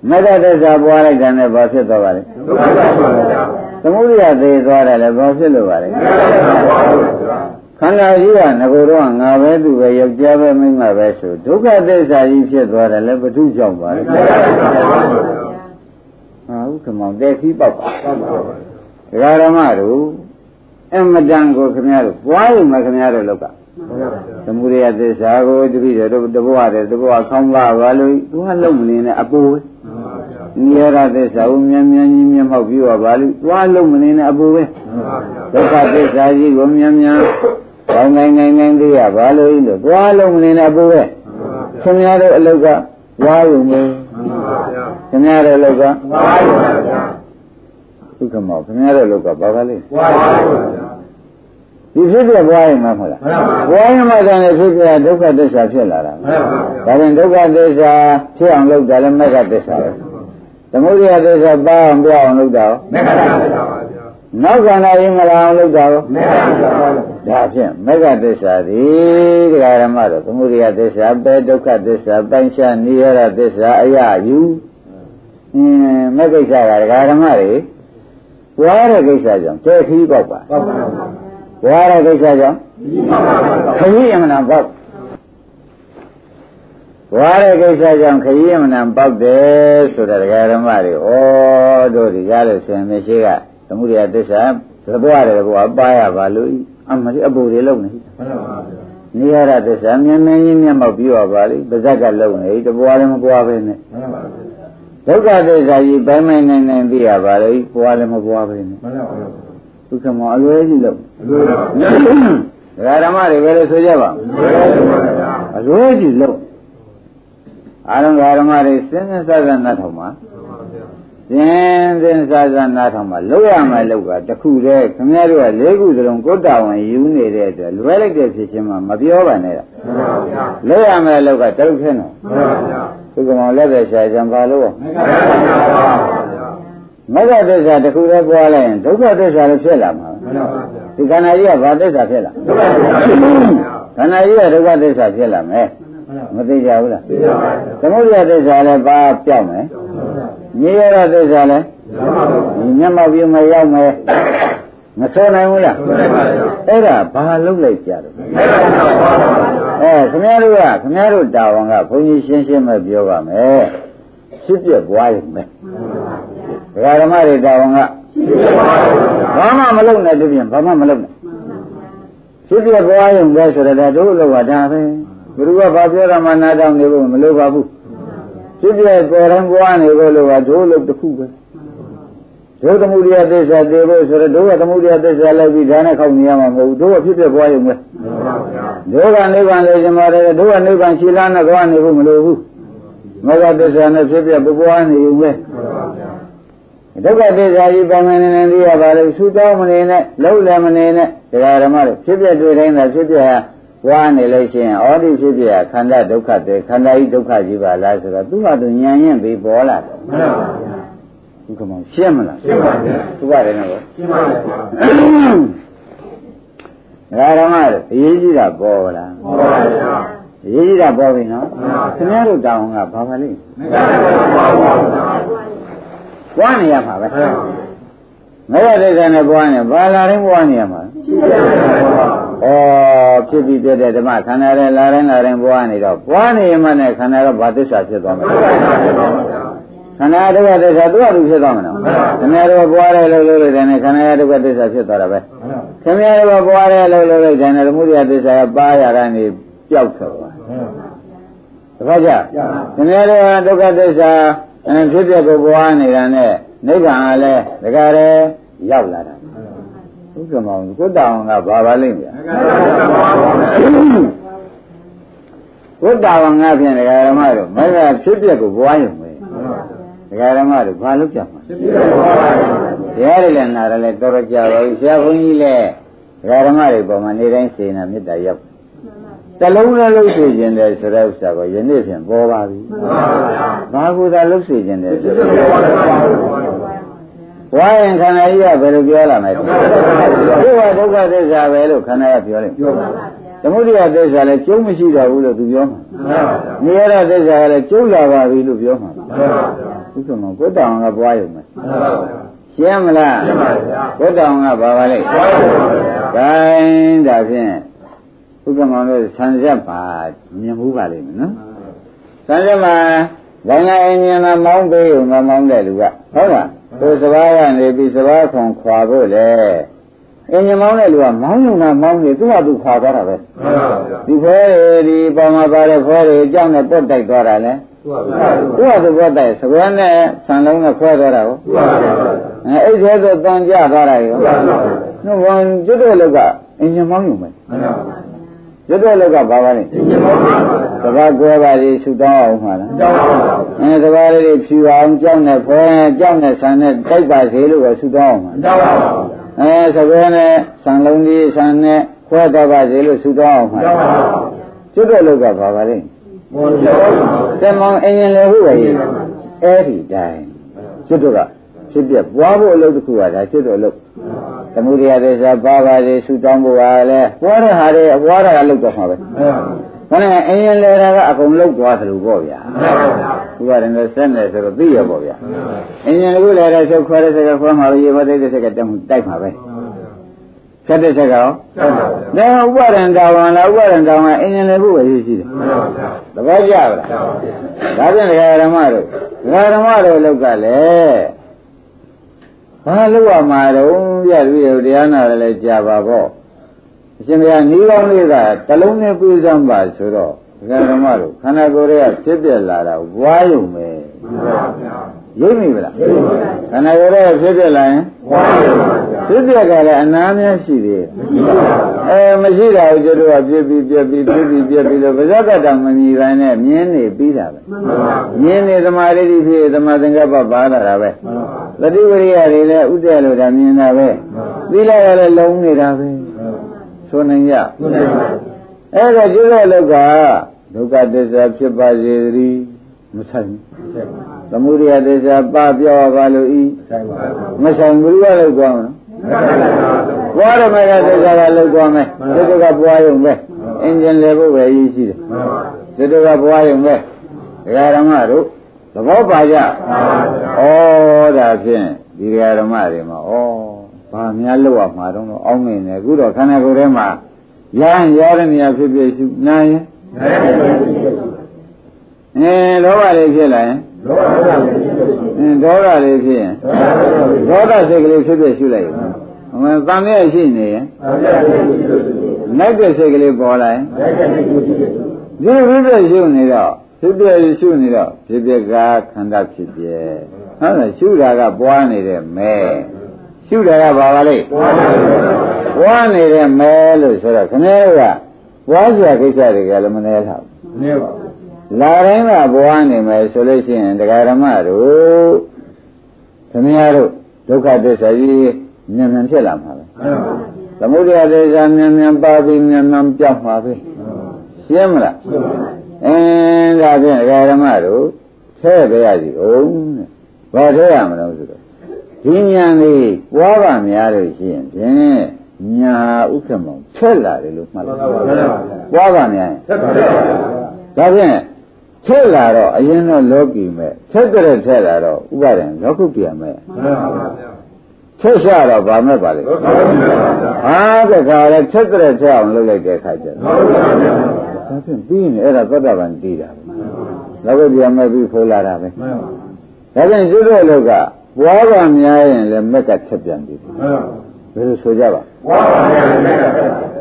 မဂ္ဂတစ္ဆာပွားလိုက်တာနဲ့ဘာဖြစ်သွားပါလဲဒုက္ခပါဗျာသမုဒိယသေးသွားတယ်လည်းဘာဖြစ်လို့ပါလဲဘွားလို့ဗျာခန္ဓာကြီးကငကိုယ်တော့ငါပဲသူပဲယောက်ျားပဲမိန်းမပဲဆိုဒုက္ခသစ္စာကြီးဖြစ်သွားတယ်လည်းဘုထုကြောင့်ပါလေဟာဥက္ကမောင်တဲ့ခီးပေါက်ပါဒကာရမတို့ အမတန်ကိုခင်ဗျားတို့ပွားရုံနဲ့ခင်ဗျားတို့လောက်ကသမုဒိယသစ္စာကိုတပိတယ်တို့တဘောရတယ်တဘောခေါင်းပါပါလို့သူကလုံးမနေနဲ့အပူပဲနိရောဓသစ္စာကိုမြန်မြန်ကြီးမျက်မှောက်ပြီးတော့ပါလို့သွားလုံးမနေနဲ့အပူပဲဒုက္ခသစ္စာကြီးကိုမြန်မြန်ကောင်းနိုင်နိုင်နိုင်သေးရပါလို့လို့သွားလုံးမနေနဲ့အပူပဲခင်ဗျားတို့အလုတ်ကဝါရုံပဲခင်ဗျားတို့အလုတ်ကဘွားလို့ပါ ဗျာဥက္ကမောခင်ဗျားတို့အလုတ်ကဘာပါလဲဘွားလို့ဗျာဒီဖြစ်ပြပွားရင်မဟုတ်လားမှန်ပါပွားရင်မှတည်းဖြစ်ပြဒုက္ခသစ္စာဖြစ်လာတာမှန်ပါဗျာဒါရင်ဒုက္ခသစ္စာဖြစ်အောင်လုပ်တာလည်းမဂ္ဂသစ္စာပဲသမုဒိယသစ္စာပါအောင်ပြောအောင်လုပ်တာရောမေတ္တာပါဗျာနောက်ခန္ဓာရင်မလာအောင်လုပ်တာရောမေတ္တာပါဗျာဒါဖြင့်မဂ္ဂသစ္စာဒီတရားဓမ္မတော့သမုဒိယသစ္စာပဲဒုက္ခသစ္စာပိုင်းခြားနိရောဓသစ္စာအယယူအင်းမဂ္ဂိစ္ဆာကတရားဓမ္မတွေပွား တဲ့ကိစ္စကြောင့်ကျဲခီးပေါက်ပါဟုတ်ပါဘူးပွားတဲ့ကိစ္စကြောင့်ဒီပါပါဗျာခရီးအမှန်ပေါက်ဘွားတဲ့ကိစ္စကြောင့်ခရီးအမှန်ပေါက်တယ်ဆိုတာဒကာဓမ္မတွေဩတို့ဒီကားလို့ဆင်မရှိကသမုဒိယသစ္စာသဘောရတယ်ဘုရားပါရပါလို့အမလေးအပူတွေလုံးနေမှန်ပါဗျာနိရဒသစ္စာမြင်မြင်ချင်းမျက်မှောက်ပြီးတော့ပါလေပါဇက်ကလုံးနေတပွားလည်းမပွားပဲနဲ့မှန်ပါဗျာ ဒုက္ခသစ္စာကြီးပိုင်းပိုင်းနိုင်နိုင်သိရပါလေပွားလည်းမပွားပဲနဲ့မှန်ပါဗျာဒုက္ခမောအလွယ်ကြီးလုံးလူပါဒကာဓမ္မတွေပဲလို့ဆိုကြပါလူပါဗျာအလွယ်ကြီးလုံးအာရုံဓမ္မတွေစဉ်းစဉ်းစားစားနားထောင်ပါစဉ်းစဉ်းစားစားနားထောင်ပါလောက်ရမယ်လောက်ကတခုတည်းခင်ဗျားတို့ကလေးခုစလုံးကိုယ်တာဝန်ယူနေတဲ့အတွက်လွယ်လိုက်တဲ့ဖြစ်ချင်းမှမပြောပါနဲ့လားမှန်ပါဗျာလောက်ရမယ်လောက်ကတုတ်ခဲနော်မှန်ပါဗျာ ဒီကောင်လက်ပဲရှာကြံပါလို့မေတ္တာပါဗျာမဂ္ဂသစ္စာတခုတည်းပွားလိုက်ရင်ဒုက္ခသစ္စာလည်းဖြစ်လာမှာမှန်ပါဗျာဒီခန္ဓာကြီးကဘာသစ္စာဖြစ်လာဒုက္ခပါဗျာခန္ဓာကြီးကဒုက္ခသစ္စာဖြစ်လာမယ်မသိကြဘူးလားသိပါပါဗျာသမုဒိယသစ္စာလည်းဘာပြောက်မယ်ညေရသစ္စာလည်းမှန်ပါဗျာဒီမျက်မှောက်ပြုမရောက်မယ်မဆိုနိုင်ဘူးလားမှန်ပါဗျာအဲ့ဒါဘာလုပ်လိုက်ကြတော့မေတ္တာပါဗျာ အဲခင်ဗျားတို့ကခင်ဗျားတို့တာဝန်ကဘုန်းကြီးရှင်းရှင်းပဲပြောပါမယ်ဖြစ်ပြပွားရုံပဲဒကာဓမ္မတွေတာဝန်ကဘာမှမလုပ်နဲ့တပြင်းဘာမှမလုပ်နဲ့ဖြစ်ပြပွားရုံပဲဆိုတော့ဒါတို့လောကဒါပဲဘုရားကဘာပြောတာမှနားတောင်နေဖို့မလိုပါဘူးဖြစ်ပြပေါ်တိုင်းပွားနေဖို့လို့ကတို့လို့တစ်ခုပဲ ဒုသမုဒိယသစ္စာတည်ဖို့ဆိုတော့တို့ကသမုဒိယသစ္စာလိုက်ပြီးဒါနဲ့ခောက်နေရမှာမဟုတ်ဘူးတို့ကဖြစ်ပြပွားရုံပဲဒုက္ခနိဗ္ဗာန်လေရှင်ပါတယ်ဒုက္ခနိဗ္ဗာန်ရှင်းလာနဲ့သွားနေဖို့မလိုဘူးမဂ္ဂသစ္စာနဲ့ဖြစ်ပြပပွားနေုံပဲဒုက္ခသစ္စာကြီးပုံမှန်နေနေသိရပါလေသုတောင်းမနေနဲ့လုံးလည်းမနေနဲ့တရားဓမ္မတွေဖြစ်ပြတွေ့တိုင်းသာဖြစ်ပြဟာဝါနေလို့ရှိရင်ဩဒီဖြစ်ပြဟာခန္ဓာဒုက္ခတွေခန္ဓာကြီးဒုက္ခကြီးပါလားဆိုတော့သူ့ဟာသူဉာဏ်ရင်ပြီးပေါ်လာတယ်မှန်ပါဗျာ ဒီကမောင်ရှင်းမလားရှင်းပါဗျာသူပါတယ်နော်ရှင်းပါဗျာဒါဓမ္မတွေအရေးကြီးတာပေါ်လားဟုတ်ပါဗျာအရေးကြီးတာပေါ်ပြီနော်မှန်ပါဗျာခင်ဗျားတို့တောင်းကဘာပါလိမ့်မေတ္တာပါဗျာပွားနေရမှာပဲမှန်ပါဗျာမရတဲ့ကံနဲ့ပွားနေဘာလာတိုင်းပွားနေရမှာဩဖြစ်ပြီးပြတဲ့ဓမ္မခန္ဓာရဲ့လာတိုင်းလာတိုင်းပွားနေတော့ပွားနေရမှနဲ့ခန္ဓာကဘာသစ္စာဖြစ်သွားမလဲ ခန္ဓာဒုက္ခသစ္စာသူ့အတူဖြစ်သွားမှာနော်ခင်ဗျားတို့ပွားတယ်လို့လို့လိုက်တယ်နဲ့ခန္ဓာရဲ့ဒုက္ခသစ္စာဖြစ်သွားတာပဲခင်ဗျားတို့ပွားတယ်လို့လို့လိုက်တယ်နဲ့သမုဒိယသစ္စာကပါရတာနေပျောက်သွားတခါကြခင်ဗျားတို့ဒုက္ခသစ္စာဖြစ်ပြကိုပွားနေတာနဲ့နိဗ္ဗာန်ကလည်းတကယ်လည်းရောက်လာတာဥက္ကမောင်ကိုတောင်ကဘာပါလိမ့်ဗျာကိုတောင်ကဖြင့်ဒကာရမတို့မကဖြစ်ပြကိုပွားရုံပဲ ဒကာရမတို့ဘာလုပ်ကြမှာတရားတွေလည်းနာတယ်လည်းတော်တော်ကြာပါပြီဆရာဘုန်းကြီးလည်းဒကာဓမ္မတွေပေါ်မှာနေတိုင်းစေနာမေတ္တာရောက်တလုံးလည်းလှုပ်စေခြင်းတယ်ဆိုတဲ့ဥစ္စာကိုယနေ့ဖြင့်ပေါ်ပါပြီဘာကူသာလှုပ်စေခြင်းတယ်ဆိုဝါရင်ခန္ဓာကြီးကဘယ်လိုပြောလာမလဲဒီကဒုက္ခသစ္စာပဲလို့ခန္ဓာကပြောလိုက်ပြောပါသမုဒိယသစ္စာလည်းကျုံးမရှိတော့ဘူးလို့သူပြောမှာနေရတဲ့သစ္စာကလည်းကျုံးလာပါပြီလို့ပြောမှာ ဥက္ကမကိုတောင်ကပွားရုံပဲရှင်းမလားရှင်းပါဗျာကိုတောင်ကဘာပါလဲပွားရုံပါဗျာ gain ဒါဖြင့်ဥက္ကမတို့ဆန်ရက်ပါမြင်မှုပါလိမ့်မယ်နော်ဆန်ရက်မှာဘင်္ဂအင်းဉာဏ်မောင်းပေးုံမမောင်းတဲ့လူကဟုတ်လားကိုစဘာကနေပြီးစဘာခွန်ခွာဖို့လေအင်းဉာဏ်မောင်းတဲ့လူကမောင်းနေတာမောင်းနေသူ့ဟာသူခွာသွားတာပဲဒီဖွဲဒီပေါမှာပါတဲ့ဖွဲတွေအကြောင်းနဲ့ပုတ်တိုက်သွားတာလေ သူ့ဟာသူပုတ်တိုက်စကွဲနဲ့ဆန်လုံးနဲ့ခွဲသွားတာကိုအဲအဲ့ဒီဆိုတန်ကြသွားတာရောနော်ဝန်ကျွတ်တဲ့လောကအင်းဉာဏ်မောင်းယူမယ်ကျွတ်တဲ့လောကဘာပါလဲစဘာကွဲပါလေဆူတောင်းအောင်မှာလားအဲစဘာလေးဖြူအောင်ကြောက်နဲ့ဖွဲကြောက်နဲ့ဆန်နဲ့တိုက်ပါစေလို့ပဲဆူတောင်းအောင်မှာအဲစကွဲနဲ့ဆန်လုံးကြီးဆန်နဲ့ခွဲတော့ပါစေလို့ဆူတောင်းအောင်မှာကျွတ်တဲ့လောကဘာပါလဲ တမောင်အင်းရင်လေဟုတ်ရဲ့အဲ့ဒီတိုင်းကျွတ်တော့ကဖြစ်ပြပွားဖို့အလုပ်တစ်ခုကဒါကျွတ်တော့အလုပ်သမုဒိယသေစာပါပါစေဆူတောင်းဖို့ကလည်းပွားတဲ့ဟာတွေအပွားတာကလုပ်တော့မှာပဲခဏအင်းရင်လေတာကအကုန်လုတ်သွားသလိုပေါ့ဗျာသူကလည်းဆက်နေဆိုတော့သိရပေါ့ဗျာအင်းရင်လည်းလည်းဆုတ်ခွဲတဲ့စကားခွဲမှာရေမသိတဲ့စကားတက်မှုတိုက်မှာပဲ ဆက်တဲ့စကားရောဒါဥပါဒံတာဝန်လားဥပါဒံတာဝန်အင်းရင်လည်းဖို့ပဲရှိတယ်သဘောကျလားဒါဖြင့်ဒကာဓမ္မတို့ဒကာဓမ္မတို့လောက်ကလည်းဘာလို့ရမှာတော့ပြပြီးတရားနာလည်းကြာပါပေါ့အရှင်ဘုရားဤကောင်းလေးကတလုံးနဲ့ပြေးစမ်းပါဆိုတော့ဒကာဓမ္မတို့ခန္ဓာကိုယ်ရဲ့ဖြစ်ပြလာတာဘွားယုံပဲ ရိပ်မိဗလားခန္ဓာကိုယ်ရဲ့ဖြစ်ပြလာရင်ဘွားယုံပါဖြစ်ပြကလည်းအနာများရှိသေးအဲမရှိတာကိုကျတော့ပြည့်ပြီးပြည့်ပြီးပြည့်ပြီးပြည့်ပြီးလို့ဗဇက်ကတမမြည်ပိုင်းနဲ့မြင်းနေပြီးတာပဲမြင်းနေသမာဓိဖြစ်သမာသင်္ကပ္ပပါလာတာပဲသတိဝရိယတွေလည်းဥဒ္ဒေလို့ဒါမြင်တာပဲသီလရလည်းလုံးနေတာပဲဆိုနိုင်ကြအဲ့ဒါကျတော့လောက်ကဒုက္ခသစ္စာဖြစ်ပါစေသတည်းမဆိုင် သမုဒိယသစ္စာပပြောပါလို့ဤမဆိုင်ဘူးရလို့ကြောင်းနော်ဘွားရမယ်သစ္စာကလောက်သွားမယ်ဒီကဘွားရုံပဲအင်ဂျင်လေဖို့ပဲရည်ရှိတယ်ဒီကဘွားရုံပဲဒကာဓမ္မတို့သဘောပါကြဩဒါဖြင့်ဒီဒကာဓမ္မတွေမှာဩဘာများလောက်ရမှာတော့အောင်းနေတယ်အခုတော့ခန္ဓာကိုယ်ထဲမှာရဟန်းရတဲ့နေရာဖြစ်ဖြစ်ရှုနာရင်အဲလောဘလေးဖြစ်လာရင်ဒေါသ အင်းဒေါသလေးဖြစ်ရင်ဒေါသစိတ်ကလေးဖြစ်ဖြစ်ရှုလိုက်အမှန်တန်မြဲရှိနေရင်နိုင်တဲ့စိတ်ကလေးပေါ်လာရင်ဒီဝိပ္ပရှုနေတော့ဖြစ်ပြရှုနေတော့ဖြစ်ပြကခန္ဓာဖြစ်ပြဟုတ်လားရှုတာကပွားနေတဲ့မဲရှုတာကဘာပါလဲပွားနေတဲ့မဲလို့ဆိုတော့ခဏကပွားစရာကိစ္စတွေကလည်းမနေတော့မနေပါဘူး လာတိုင်းကဘဝနေမယ်ဆိုလို့ရှိရင်တရားဓမ္မတို့သမီးတို့ဒုက္ခသစ္စာကြီးမြန်မြန်ဖြစ်လာမှာပဲသမုဒယသစ္စာမြန်မြန်ပါပြီးမြန်မြန်ပြောက်မှာပဲရှင်းမလားအင်းဒါဖြင့်တရားဓမ္မတို့ထဲပဲရစီအောင်တဲ့ဘာထဲရမလို့ဆိုတော့ဒီဉာဏ်လေးပွားပါများလို့ရှိရင်ဖြင့်ညာဥက္ကမောင်ဆက်လာတယ်လို့မှတ်လိုက်ပွားပါများရင်ဒါဖြင့် ဆက်လာတော့အရင်တော့လောကီမဲ့ဆက်ကြတဲ့ဆက်လာတော့ဥပါဒံလောကုတ္တရာမဲ့ဆက်ရတော့ဗာမဲ့ပါလေဟာတခါလဲဆက်ကြတဲ့ဆက်အောင်လုပ်လိုက်တဲ့အခါကျတော့ဒါဖြင့်ပြီးရင်အဲ့ဒါသတ္တဗံတည်တာပဲလောကုတ္တရာမဲ့ပြီးဖိုးလာတာပဲဒါဖြင့်ကျွတ်တဲ့လောကဘွားပါများရင်လည်းမက်ကချက်ပြန်ပြီဘယ်လိုဆိုကြပါဘွားပါများရင်မက်ကချက်ပြန်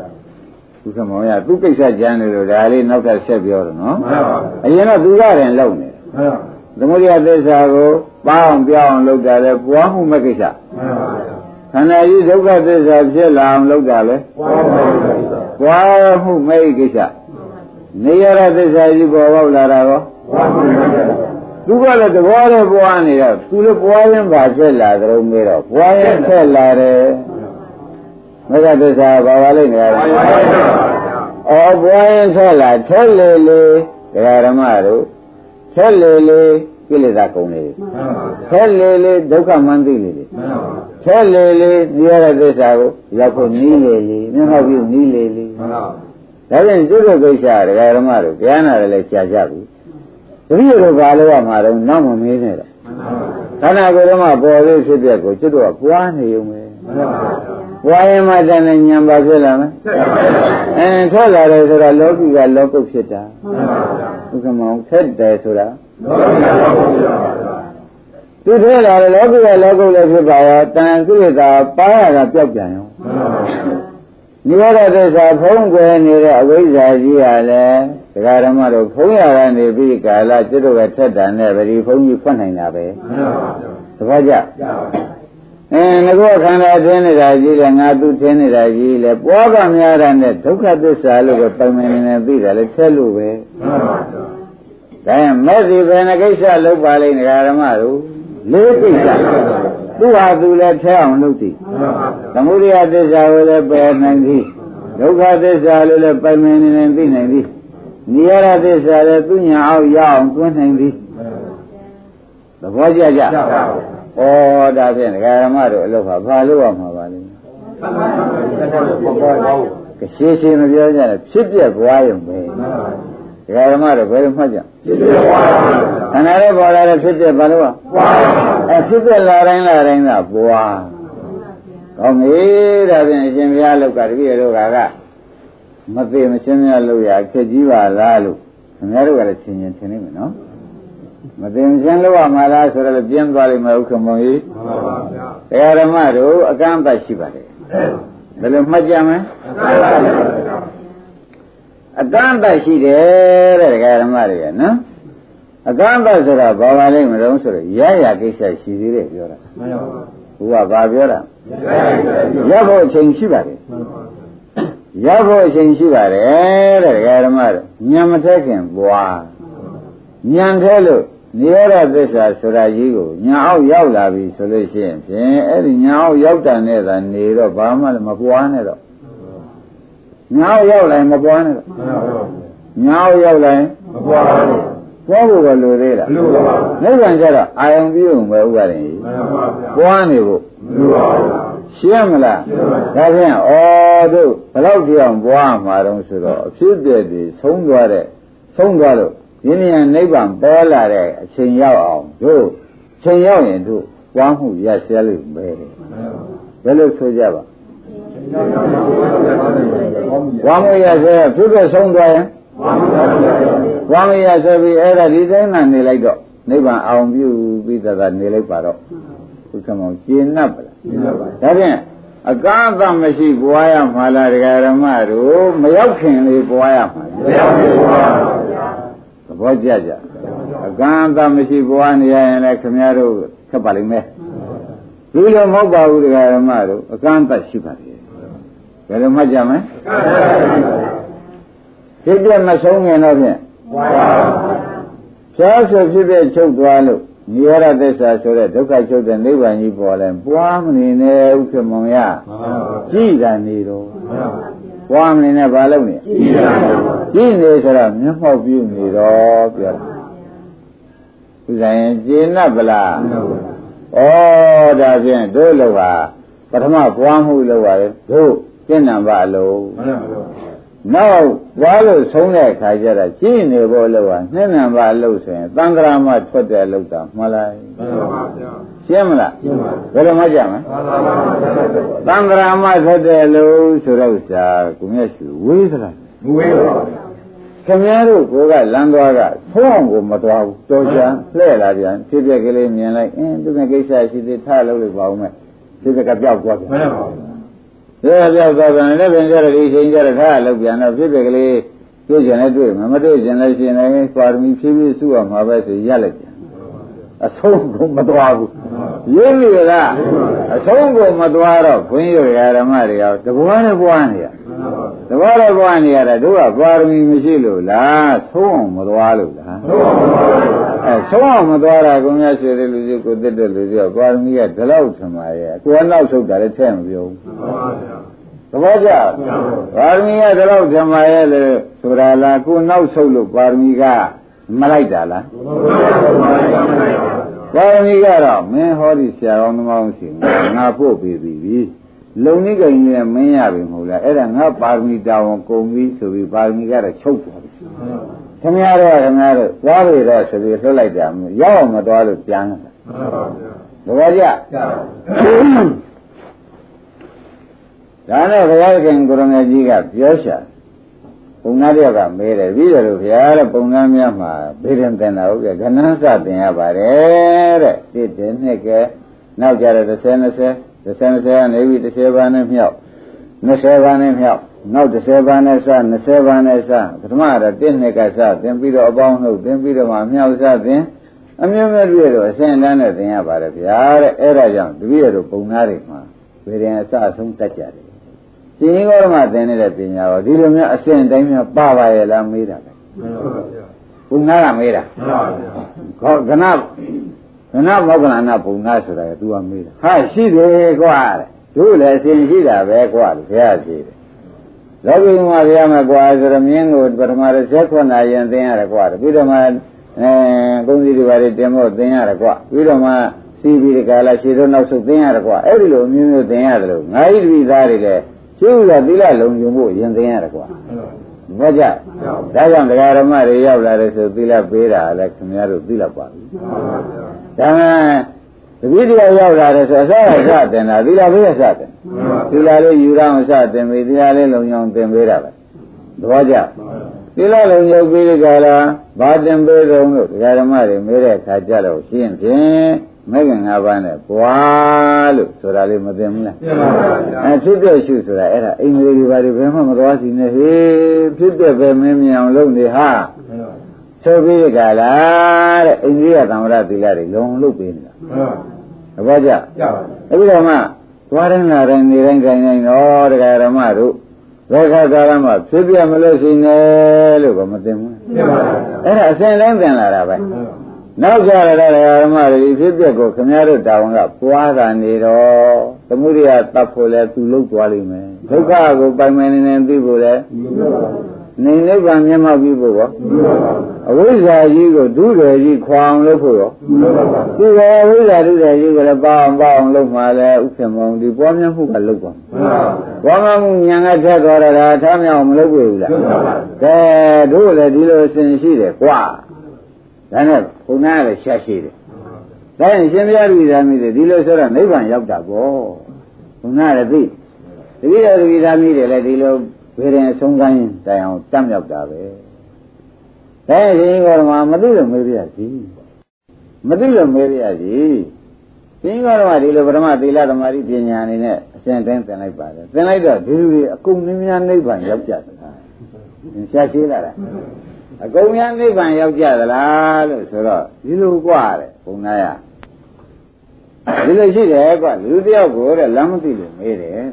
သူကမောင်ရသူကိစ္စကြမ်းနေလို့ဒါလေးနောက်ထပ်ဆက်ပြောတော့နော်မှန်ပါဘူးအရင်တော့သူကရင်လုံနေမှန်ပါသမုဒိယသစ္စာကိုပေါအောင်ပြောင်းလုပ်တာလဲပွားမှုမဲ့ကိစ္စမှန်ပါခန္ဓာကြီးဒုက္ခသစ္စာဖြစ်လာအောင်လုပ်တာလဲပွားမှုမဲ့ကိစ္စနေရတဲ့သစ္စာကြီးပေါ်ပေါက်လာတာရောပွားမှုမဲ့ကိစ္စသူကလည်းသဘောနဲ့ပွားနေတော့သူလည်းပွားရင်ပါဖြစ်လာကြုံမေးတော့ပွားရင်ဖြစ်လာတယ် မဂ္ဂသစ္စာဘာပါလိမ့်နေရလဲအော်ပွားရင်ဖြစ်လာထက်လေလေဒကာဓမ္မတို့ထက်လေလေကိလေသာကုန်လေထက်လေလေဒုက္ခမှန်းသိလေထက်လေလေဒီရတဲ့သစ္စာကိုရောက်ဖို့နီးလေလေမျက်မှောက်ပြုနီးလေလေဒါပြန်ကျွတ်တဲ့ကိစ္စဒကာဓမ္မတို့ကြားနာတယ်လည်းရှားကြပြီတတိယတော့ဘာလို့ရမှာတော့နောက်မမင်းနဲ့တော့ခန္ဓာကိုယ်တော့မှပေါ်သေးဖြစ်တဲ့ကိုကျွတ်တော့ပွားနေုံပဲပွား ရင်မှတန်တဲ့ဉာဏ်ပါဖြစ်လာမယ်အဲထွက်လာတယ်ဆိုတာလောကီကလောကုတ်ဖြစ်တာဥက္ကမောင်ထက်တယ်ဆိုတာသူထဲလာတယ်လောကီကလောကုတ်လည်းဖြစ်ပါရောတန်ကိလေသာပါရတာပျောက်ပြန်ရောနိရောဓသစ္စာဖုံးကွယ်နေတဲ့အဝိဇ္ဇာကြီးကလည်းဒကာဓမ္မတို့ဖုံးရတာနေပြီးကာလကျွတ်တို့ကထက်တန်တဲ့ဗတိဖုံးကြီးဖွင့်နိုင်တာပဲသဘောကျ အဲငကောခန္ဓာထင်းနေတာကြီးလေငါသူထင်းနေတာကြီးလေပွားကများတာနဲ့ဒုက္ခသစ္စာလို့ပဲပိုင်မနေနေသိတာလေထက်လို့ပဲဒါရင်မဲ့စီဘယ်နှကိစ္စလုပ်ပါလိမ့်ဒကာဓမ္မတို့လေးကိစ္စသူဟာသူလည်းထဲအောင်လုပ်သည်သမုဒိယသစ္စာကိုလည်းပယ်နိုင်သည်ဒုက္ခသစ္စာလို့လည်းပိုင်မနေနေသိနိုင်သည်နိရောဓသစ္စာလည်းသူညာအောင်ရအောင်တွန်းနိုင်သည်သဘောကျကြ ဩဒါဖြင့်ဒကာရမတို့အလုပ်ဟာဘာလို့ရမှာပါလဲကရှိရှိမပြောကြနဲ့ဖြစ်ပြက်သွားရုံပဲဒကာရမတို့ဘယ်လိုမှတ်ကြဖြစ်ပြက်သွားခန္ဓာရဲ့ပေါ်လာတဲ့ဖြစ်ပြက်ဘာလို့ပွားအဲဖြစ်ပြက်လာတိုင်းလာတိုင်းကပွားကောင်းပြီဒါဖြင့်အရှင်ဘုရားလောက်ကတပည့်တော်ကမသေးမချင်းများလို့ရခက်ကြီးပါလားလို့ခင်ဗျားတို့ကလည်းချင်းချင်းထင်နေမယ်နော် မသိမချင်းလို့ရမှာလားဆိုတော့ပြင်းသွားလိမ့်မယ်ဥက္ကမောကြီးမှန်ပါဗျာတရားဓမ္မတို့အကန့်အသတ်ရှိပါတယ်ဘယ်လိုမှတ်ကြမလဲအကန့်အသတ်ရှိတယ်တဲ့တရားဓမ္မတွေရနော်အကန့်အသတ်ဆိုတာဘာပါလိမ့်မလို့ဆိုတော့ရရကိစ္စရှိသေးတယ်ပြောတာမှန်ပါပါဘုရားဘာပြောတာရဖို့အချိန်ရှိပါတယ်ရဖို့အချိန်ရှိပါတယ်တဲ့ဒကာဓမ္မတို့ညံမထက်ခင်ပွားညံထဲလို့ နိရောဓသစ္စာဆိုတာကြီးကိုညာအောက်ရောက်လာပြီဆိုလို့ရှိရင်ဖြင့်အဲ့ဒီညာအောက်ရောက်တဲ့နဲ့သာနေတော့ဘာမှမပွားနဲ့တော့ညာအောက်ရောက်လာရင်မပွားနဲ့တော့ညာအောက်ရောက်လာရင်မပွားဘူးပွားဖို့ကလိုသေးလားလိုပါဘူးနိဗ္ဗာန်ကျတော့အာယုံပြုံပဲဥပါရင်ပွားနေဖို့မလိုပါဘူးရှင်းမလားဒါဖြင့်ဩတို့ဘလောက်ကြောင်ပွားမှာတော့ဆိုတော့အဖြစ်ပြည့်တွေဆုံးသွားတဲ့ဆုံးသွားလို့ ယင်းဉာဏ်နိဗ္ဗာန်ပေါ်လာတဲ့အချိန်ရောက်အောင်တို့ချိန်ရောက်ရင်တို့ပွားမှုရရှဲလို့ပဲဘယ်လိုဆိုကြပါဝါမရဆဲဖြစ်ဖြစ်ဆုံးသွားရင်ဝါမရဆဲပြီးအဲ့ဒါဒီတိုင်းမှနေလိုက်တော့နိဗ္ဗာန်အောင်ပြုပြီးသာသာနေလိုက်ပါတော့ဘုရားမောင်ကျင့်납ပါလားကျင့်납ပါဒါဖြင့်အကားအမရှိပွားရမှာလားဒကာရမတို့မရောက်ခင်လေးပွားရမှာမရောက်ခင်ပွားပါဗျာသ ဘောကျကြအကန့်အသမရှိပွားနေရရင်လည်းခင်ဗျားတို့ခက်ပါလိမ့်မယ်ဒီလိုမဟုတ်ပါဘူးဒကာရမတို့အကန့်အသရှိပါတယ်ဘယ်လိုမှတ်ကြမလဲဖြစ်ပြမဆုံးခင်တော့ဖြင့်ပွားပါဖြားဆိုဖြစ်ပြချုပ်သွားလို့နိရောဓသစ္စာဆိုတဲ့ဒုက္ခချုပ်တဲ့နိဗ္ဗာန်ကြီးပေါ်လဲပွားမနေနဲ့ဥက္ကမောင်ရကြည်တာနေတော့ ပွားမနေနဲ့ဘာလုပ်နေကြည်နေဆိုတော့မျက်မှောက်ပြုနေတော့ပြောတာဥစ္စာရင်ကျေနပ်ဗလားဩဒါဖြင့်တို့လောကပထမပွားမှုလောက်ပါလေတို့ကျင့်နံပါအလုံးနောက်ွားလို့ဆုံးတဲ့အခါကျတော့ကြည့်နေဖို့လို့ကနှစ်နံပါတ်လို့ဆိုရင်သံဃာမထွက်တဲ့လို့တာမှန်လားမှန်ပါဗျာ ရှင်းမလားရှင်းပါဘယ်လိုမှကြမလဲသံဃာမထွက်တဲ့လို့ဆိုတော့ဆရာကိုမြတ်ရှိဝေးသလားမဝေးပါဘူးခင်ဗျားတို့ကိုကလမ်းသွားကသုံးအောင်ကိုမသွားဘူးတော်ချမ်းလှဲ့လာပြန်ဖြစ်ပြက်ကလေးမြင်လိုက်အင်းသူကကိစ္စရှိသေးထားလို့လို့ပါဦးမယ်ဖြစ်ပြက်ကပြောက်သွားပြန်မှန်ပါဘူးဒါပြောက်သွားပြန်လည်းပြန်ကြရဒီချိန်ကြရထားလောက်ပြန်တော့ဖြစ်ဖြစ်ကလေးတွေ့ကြတယ်တွေ့မှာမတွေ့ကြလည်းရှင်လည်းပါရမီဖြည်းဖြည်းစုရမှာပဲဆိုရက်လိုက်ပြန် အဆုံးကိုမသွားဘူးရင်းပြီလားအဆုံးကိုမသွားတော့ဘုန်းကြီးတို့ဓမ္မတွေရောတဘွားနဲ့ဘွားနေရတဘွားနဲ့ဘွားနေရတာတို့ကပါရမီမရှိလို့လားဆုံးအောင်မသွားလို့လားအဲဆုံးအောင်မသွားတာကိုများရွှေတဲ့လူကြီးကိုတက်တဲ့လူကြီးကပါရမီကဒီလောက်ထင်ပါရဲ့ကိုယ်နောက်ဆုတ်တာလည်းထဲမပြောဘူးသဘောကျပါရမီကဒီလောက်ထင်ပါရဲ့လေဆိုတာလားကိုယ်နောက်ဆုတ်လို့ပါရမီက မလိုက်တာလားပါရမီကတော့မင်းဟောဒီဆရာတော်သမောင်းစီငါပို့ပေးပြီလုံနိကိန်းနဲ့မင်းရပြီမဟုတ်လားအဲ့ဒါငါပါရမီတာဝန်ကုန်ပြီဆိုပြီးပါရမီကတော့ချုပ်သွားပြီခင်ဗျားတော့ခင်ဗျားတို့သွားပြီတော့ဆိုပြီးလွှတ်လိုက်တာရောက်အောင်မသွားလို့ပြန်လာသဘောကျဒါနဲ့ဘုရားခင်ကိုရမကြီးကပြောရှာ ပုံနာတယောက်ကမေးတယ်ပြီးတယ်လို့ဘုရားတဲ့ပုံနာများမှာဘေးရင်တင်တာဟုတ်ကဲ့ခဏစတင်ရပါတယ်တဲ့တစ်တင်နှစ်ကဲနောက်ကြတဲ့30 20 30 20ကနေပြီး30ပါးနဲ့မြောက်20ပါးနဲ့မြောက်နောက်30ပါးနဲ့စ20ပါးနဲ့စပထမတော့တစ်နှစ်ကစသင်ပြီးတော့အပေါင်းလို့သင်ပြီးတော့မှမြောက်စသင်အမျိုးမျိုးတွေ့တော့အစဉ်တန်းနဲ့သင်ရပါတယ်ဗျာတဲ့အဲ့ဒါကြောင့်တပည့်တော်ပုံနာတွေမှာဘေးရင်အစအဆုံးတတ်ကြတယ် ရှင်ကြီးကောဓမသင်နေတဲ့ပညာရောဒီလိုမျိုးအစဉ်တိုင်းများပါပါရဲ့လားမေးတာလေမှန်ပါဗျာဘုနာကမေးတာမှန်ပါဗျာခေါကနကနမောကလနာဘုနာဆိုတာက तू ကမေးတာဟာရှိတယ်ကွာတဲ့တို့လည်းအစဉ်ရှိတာပဲကွာလို့ဘုရားရှိတယ်လောကီမှာဘုရားမှာကွာဆိုတော့မြင်းကိုပထမတစ်ခုနာရင်သင်ရတယ်ကွာပြီးတော့မှအဲကုန်းစီတွေပါတွေတင်ဖို့သင်ရတယ်ကွာပြီးတော့မှစီးပြီးဒီကလာခြေတော့နောက်ဆုတ်သင်ရတယ်ကွာအဲ့ဒီလိုမျိုးမျိုးသင်ရတယ်လို့ငါးဤတပိသားတွေလည်း ကျိုးကသီလလုံခြုံဖို့ရင်သိရတယ်ကွာဘာကြဒါကြောင့်တရားဓမ္မတွေရောက်လာတယ်ဆိုသီလပေးတာလည်းခင်ဗျားတို့သီလပါပြီဒါမှတပည့်တရားရောက်လာတယ်ဆိုအစအစတင်တာသီလပေးရစတင်သီလလေးယူရအောင်စတင်ပြီးသီလလေးလုံခြုံတင်ပေးတာပဲသဘောကျသီလလုံခြုံပြီးဒီကလာဘာတင်ပေးတော့လို့တရားဓမ္မတွေမေးတဲ့အခါကျတော့ရှင်းဖြင့် မဲ့ခင်၅ပါးနဲ့ဘွာလို့ဆိုတာလေးမသိဘူးလားသိပါပါဗျာအဲဖြစ်တဲ့ရှုဆိုတာအဲ့ဒါအိမ်လေးတွေဘာတွေဘယ်မှမသွားစီနဲ့ဟေးဖြစ်တဲ့ပဲမင်းမြင်အောင်လုပ်နေဟာဆိုပြီးကြလားတဲ့အိမ်ကြီးကသံဝရသီလတွေလုံလုပ်ပေးနေတာသဘောကျကျပါအဲ့ဒီတော့မှသွားတိုင်းလာတိုင်းနေတိုင်းကြိုင်တိုင်းတော့တရားဓမ္မတို့သောခကာလမှာဖြစ်ပြမလို့ရှိနေလို့ကမသိဘူးသိပါပါအဲ့ဒါအစဉ်တိုင်းသင်လာတာပဲ နောက်ကြရတဲ့ဓမ္မတွေဖြစ်ပျက်ကိုခင်ဗျားတို့တာဝန်ကပွားတာနေတော့သမုဒိယတတ်ဖို့လဲသူလုတ်သွားလိမ့်မယ်ဒုက္ခကိုပိုင်ပိုင်နေနေသိဖို့လဲနေနိဗ္ဗာန်မျက်မှောက်ပြီးဖို့ရောအဝိဇ္ဇာကြီးကိုဒုရယ်ကြီးခွာအောင်လုပ်ဖို့ရောဒီရောအဝိဇ္ဇာဒုရယ်ကြီးကိုလည်းပါအောင်ပါအောင်လုပ်မှလည်းဥစ္စာမောင်ဒီပွားများမှုကလုပ်ပါပွားများမှုဉာဏ်ကထက်သွားတာထားမြောက်မလုပ်ဘူးလားကဲတို့လည်းဒီလိုအစဉ်ရှိတယ်ကွာ ဒါနဲ့ဘုရားလည်းရှာရှိတယ်။ဒါရင်ရှင်ဘုရားလူသားမိတွေဒီလိုဆိုတော့နိဗ္ဗာန်ရောက်တာပေါ့။ဘုရားလည်းသိ။တတိယလူသားမိတွေလည်းဒီလိုဘယ်ရင်ဆုံးကိုင်းတိုင်အောင်တတ်ရောက်တာပဲ။ဒါရင်ရှင်ကောဓမမသိလို့မေးပြရစီ။မသိလို့မေးပြရစီ။ရှင်ကောဓမဒီလိုပထမသီလသမာဓိပညာအနေနဲ့အစဉ်တိုင်းသင်လိုက်ပါတယ်။သင်လိုက်တော့ဒီလူတွေအကုန်မြင်များနိဗ္ဗာန်ရောက်ကြတယ်။ရှာရှိလာတာ။ အကုန်များနိဗ္ဗာန်ရောက်ကြသလားလို့ဆိုတော့ဒီလိုกว่าတဲ့ဘုံနာရဒီလိုရှိတယ်ကွာလူတယောက်ကိုတဲ့လမ်းမသိလို့မေးတယ်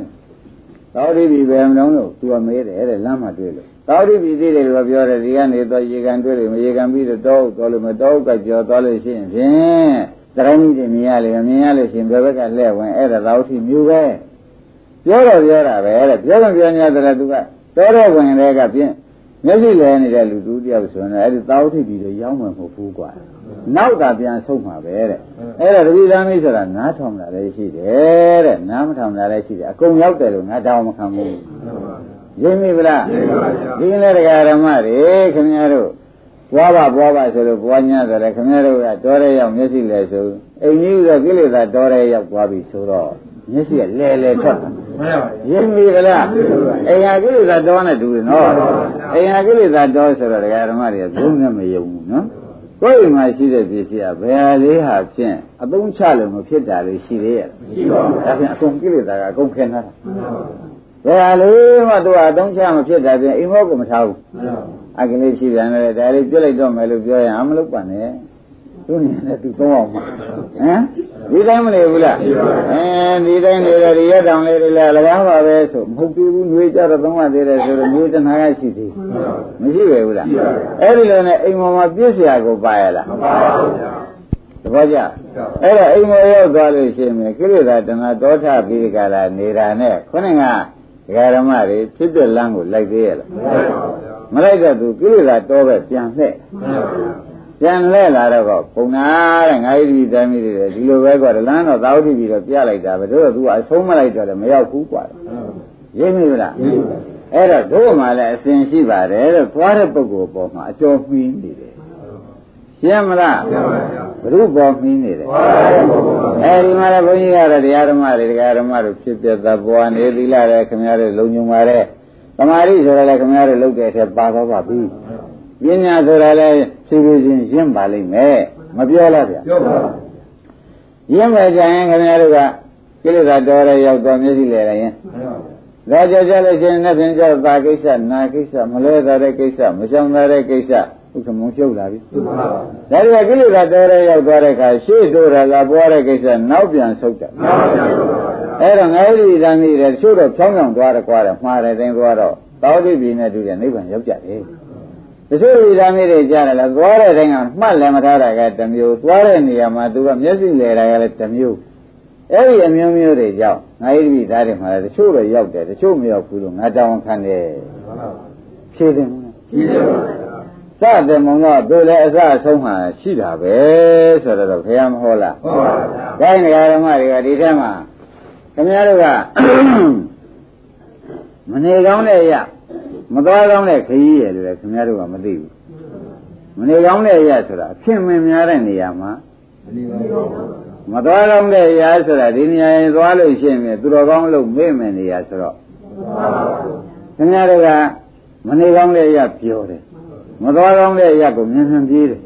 သောတိပြီပဲမလုံးလို့သူကမေးတယ်တဲ့လမ်းမှာတွေ့လို့သောတိပြီသိတယ်လို့ပြောတယ်ဒီကနေတော့ရေကန်တွေ့လို့မရေကန်ပြီးတော့တောက်တော်လို့မတောက်ကကြော်သွားလို့ရှိရင်ဖြင့်တရိုင်းကြီးတွေမြင်ရလေမြင်ရလို့ရှိရင်ဘယ်ဘက်ကလှည့်ဝင်အဲ့ဒါသောတိမျိုးပဲပြောတော့ပြောတာပဲတဲ့ပြောတော့ပြောနေတာကသူကတော်တဲ့ဝင်တွေကဖြင့် မျက်စိလဲနေတဲ့လူတူတယောက်ဆိုရင်အဲ့ဒီသာဝတိပြည်တွေရောက်မှာမဟုတ်ဘူးကွာနောက်သာပြန်ဆုံးမှာပဲတဲ့အဲ့ဒါတတိသားမိတ်ဆိုတာနားထောင်တာလည်းရှိတယ်တဲ့နားမထောင်တာလည်းရှိတယ်အကုန်ရောက်တယ်လို့ငါတောင်းမခံဘူးရင်းမိဗလားဒီလည်းတရားဓမ္မတွေခင်ဗျားတို့ဘွားပါဘွားပါဆိုလို့ဘွားညတယ်လေခင်ဗျားတို့ကတော်ရဲရောက်မျက်စိလဲဆိုအိမ်ကြီးကကိလေသာတော်ရဲရောက်သွားပြီဆိုတော့ မျက်စိကလဲလဲထွက်တာမှန်ပါပါရင်းပြီလားအိမ်ဟာကိလေသာတော်နဲ့တူတယ်နော်အိမ်ဟာကိလေသာတော်ဆိုတော့ဒကာဓမ္မတွေကဘုံနဲ့မယုံဘူးနော်ကိုယ်အိမ်မှာရှိတဲ့ပစ္စည်းကဘယ်ဟာလေးဟာဖြင့်အသုံးချလို့မဖြစ်တာလေးရှိသေးရဲ့ရှိပါဘူးဒါဖြင့်အကုန်ကိလေသာကအကုန်ခင်းထားတာဘယ်ဟာလေးမှသူကအသုံးချမဖြစ်တာဖြင့်အိမ်မောကမထားဘူးအကလေးရှိတယ်နဲ့ဒါလေးပြစ်လိုက်တော့မယ်လို့ပြောရင်အမလုပ်ပါနဲ့ သူ့နေနဲ့သူသုံးအောင်မှာဟမ်ဒီတိုင်းမနေဘူးလားအဲဒီတိုင်းနေတယ်ဒီရက်တောင်လေးတွေလည်းလကားပါပဲဆိုမဟုတ်သေးဘူးနှွေးကြတော့သုံးရသေးတယ်ဆိုတော့နှွေးတနာကရှိသေးမရှိပဲဘူးလားအဲ့ဒီလိုနဲ့အိမ်ပေါ်မှာပြည့်စရာကိုပါရလားမပါပါဘူးသဘောကျအဲ့တော့အိမ်မောရောက်သွားလို့ရှိရင်ကိလေသာတဏှာတောထပြီးဒီကလာနေတာနဲ့ခုနကဒကာရမတွေဖြစ်တဲ့လမ်းကိုလိုက်သေးရလားမလိုက်တော့သူကိလေသာတောပဲပြန်လှည့်ပြ န်လဲလာတော့ပုံနာတဲ့ငါးရီတိုင်းမိတွေဒီလိုပဲကွာလမ်းတော့သာဝတိပြီးတော့ပြလိုက်တာပဲတို့ကသူကအဆုံးမလိုက်တော့လည်းမရောက်ဘူးကွာရိပ်မိလားအဲ့တော့တို့မှလည်းအစဉ်ရှိပါတယ်လို့သွားတဲ့ပုဂ္ဂိုလ်ပေါ်မှာအကျော်မှီးနေတယ်ရှင်းမလားဘုရုပေါ်မှီးနေတယ်အဲဒီမှာလည်းဘုန်းကြီးကတော့တရားဓမ္မတွေတရားဓမ္မတို့ဖြစ်ပြသဘောနေသီလလည်းခင်ဗျားတို့လုံညုံပါတဲ့သမာဓိဆိုရလည်းခင်ဗျားတို့လုပ်တဲ့အထက်ပါတော့ပါပြီ ပညာဆိုတာလည်းဖြည်းဖြည်းချင်းရင့်ပါလိမ့်မယ်မပြောလားဗျာပြောပါရင့်မယ်ကြရင်ခင်ဗျားတို့ကကိလေသာတော်ရရောက်တော့မျက်စိလဲရရင်ဒါကြောင့်ကြလို့ရှိရင်လည်းဖြင့်ကြောက်တာကိစ္စနာကိစ္စမလဲတာတဲ့ကိစ္စမရှောင်တာတဲ့ကိစ္စဥက္ကမုံရှုပ်လာပြီဒါတွေကကိလေသာတော်ရရောက်သွားတဲ့အခါရှေ့တိုးရလာပွားတဲ့ကိစ္စနောက်ပြန်ဆုတ်တယ်နောက်ပြန်ဆုတ်ပါဗျာအဲ့တော့ငါးရီတန်ကြီးတယ်ချို့တော့ဖြောင်းဖြောင်းသွားတယ်ကွာတယ်မှားတယ်တင်းသွားတော့သောတိပြည်နဲ့တူတဲ့နိဗ္ဗာန်ရောက်ကြတယ် တချို့ဒီသားမျိုးတွေကြားတယ်လားသွားတဲ့တိုင်းကမှတ်လည်းမထားတာကတစ်မျိုးသွားတဲ့နေရာမှာသူကမျက်စိလဲတာကလည်းတစ်မျိုးအဲ့ဒီအမျိုးမျိုးတွေကြောင့်ငါဣတိသားတွေမှာလည်းတချို့တော့ရောက်တယ်တချို့မရောက်ဘူးလို့ငါတောင်းခံတယ်ဖြေတယ်မလားဖြေတယ်ပါစတဲ့မုံတော့သူလည်းအစအဆုံးမှရှိတာပဲဆိုတော့ဘုရားမဟောလားဟုတ်ပါဘူး။ဒါနဲ့ဓမ္မတွေကဒီထဲမှာခင်ဗျားတို့ကမနေကောင်းတဲ့အရာ မသွားကောင်းတဲ့ခရီးရယ်လို့လည်းခင်ဗျားတို့ကမသိဘူးမနေကောင်းတဲ့အရာဆိုတာအဖြစ်မများတဲ့နေရာမှာမသွားကောင်းတဲ့အရာဆိုတာဒီနေရာရင်သွားလို့ရှိရင်သူတော်ကောင်းလို့မေ့မယ်နေရာဆိုတော့ခင်ဗျားတို့ကမနေကောင်းတဲ့အရာပြောတယ်မသွားကောင်းတဲ့အရာကိုမြင်မြင်ပြေးတယ်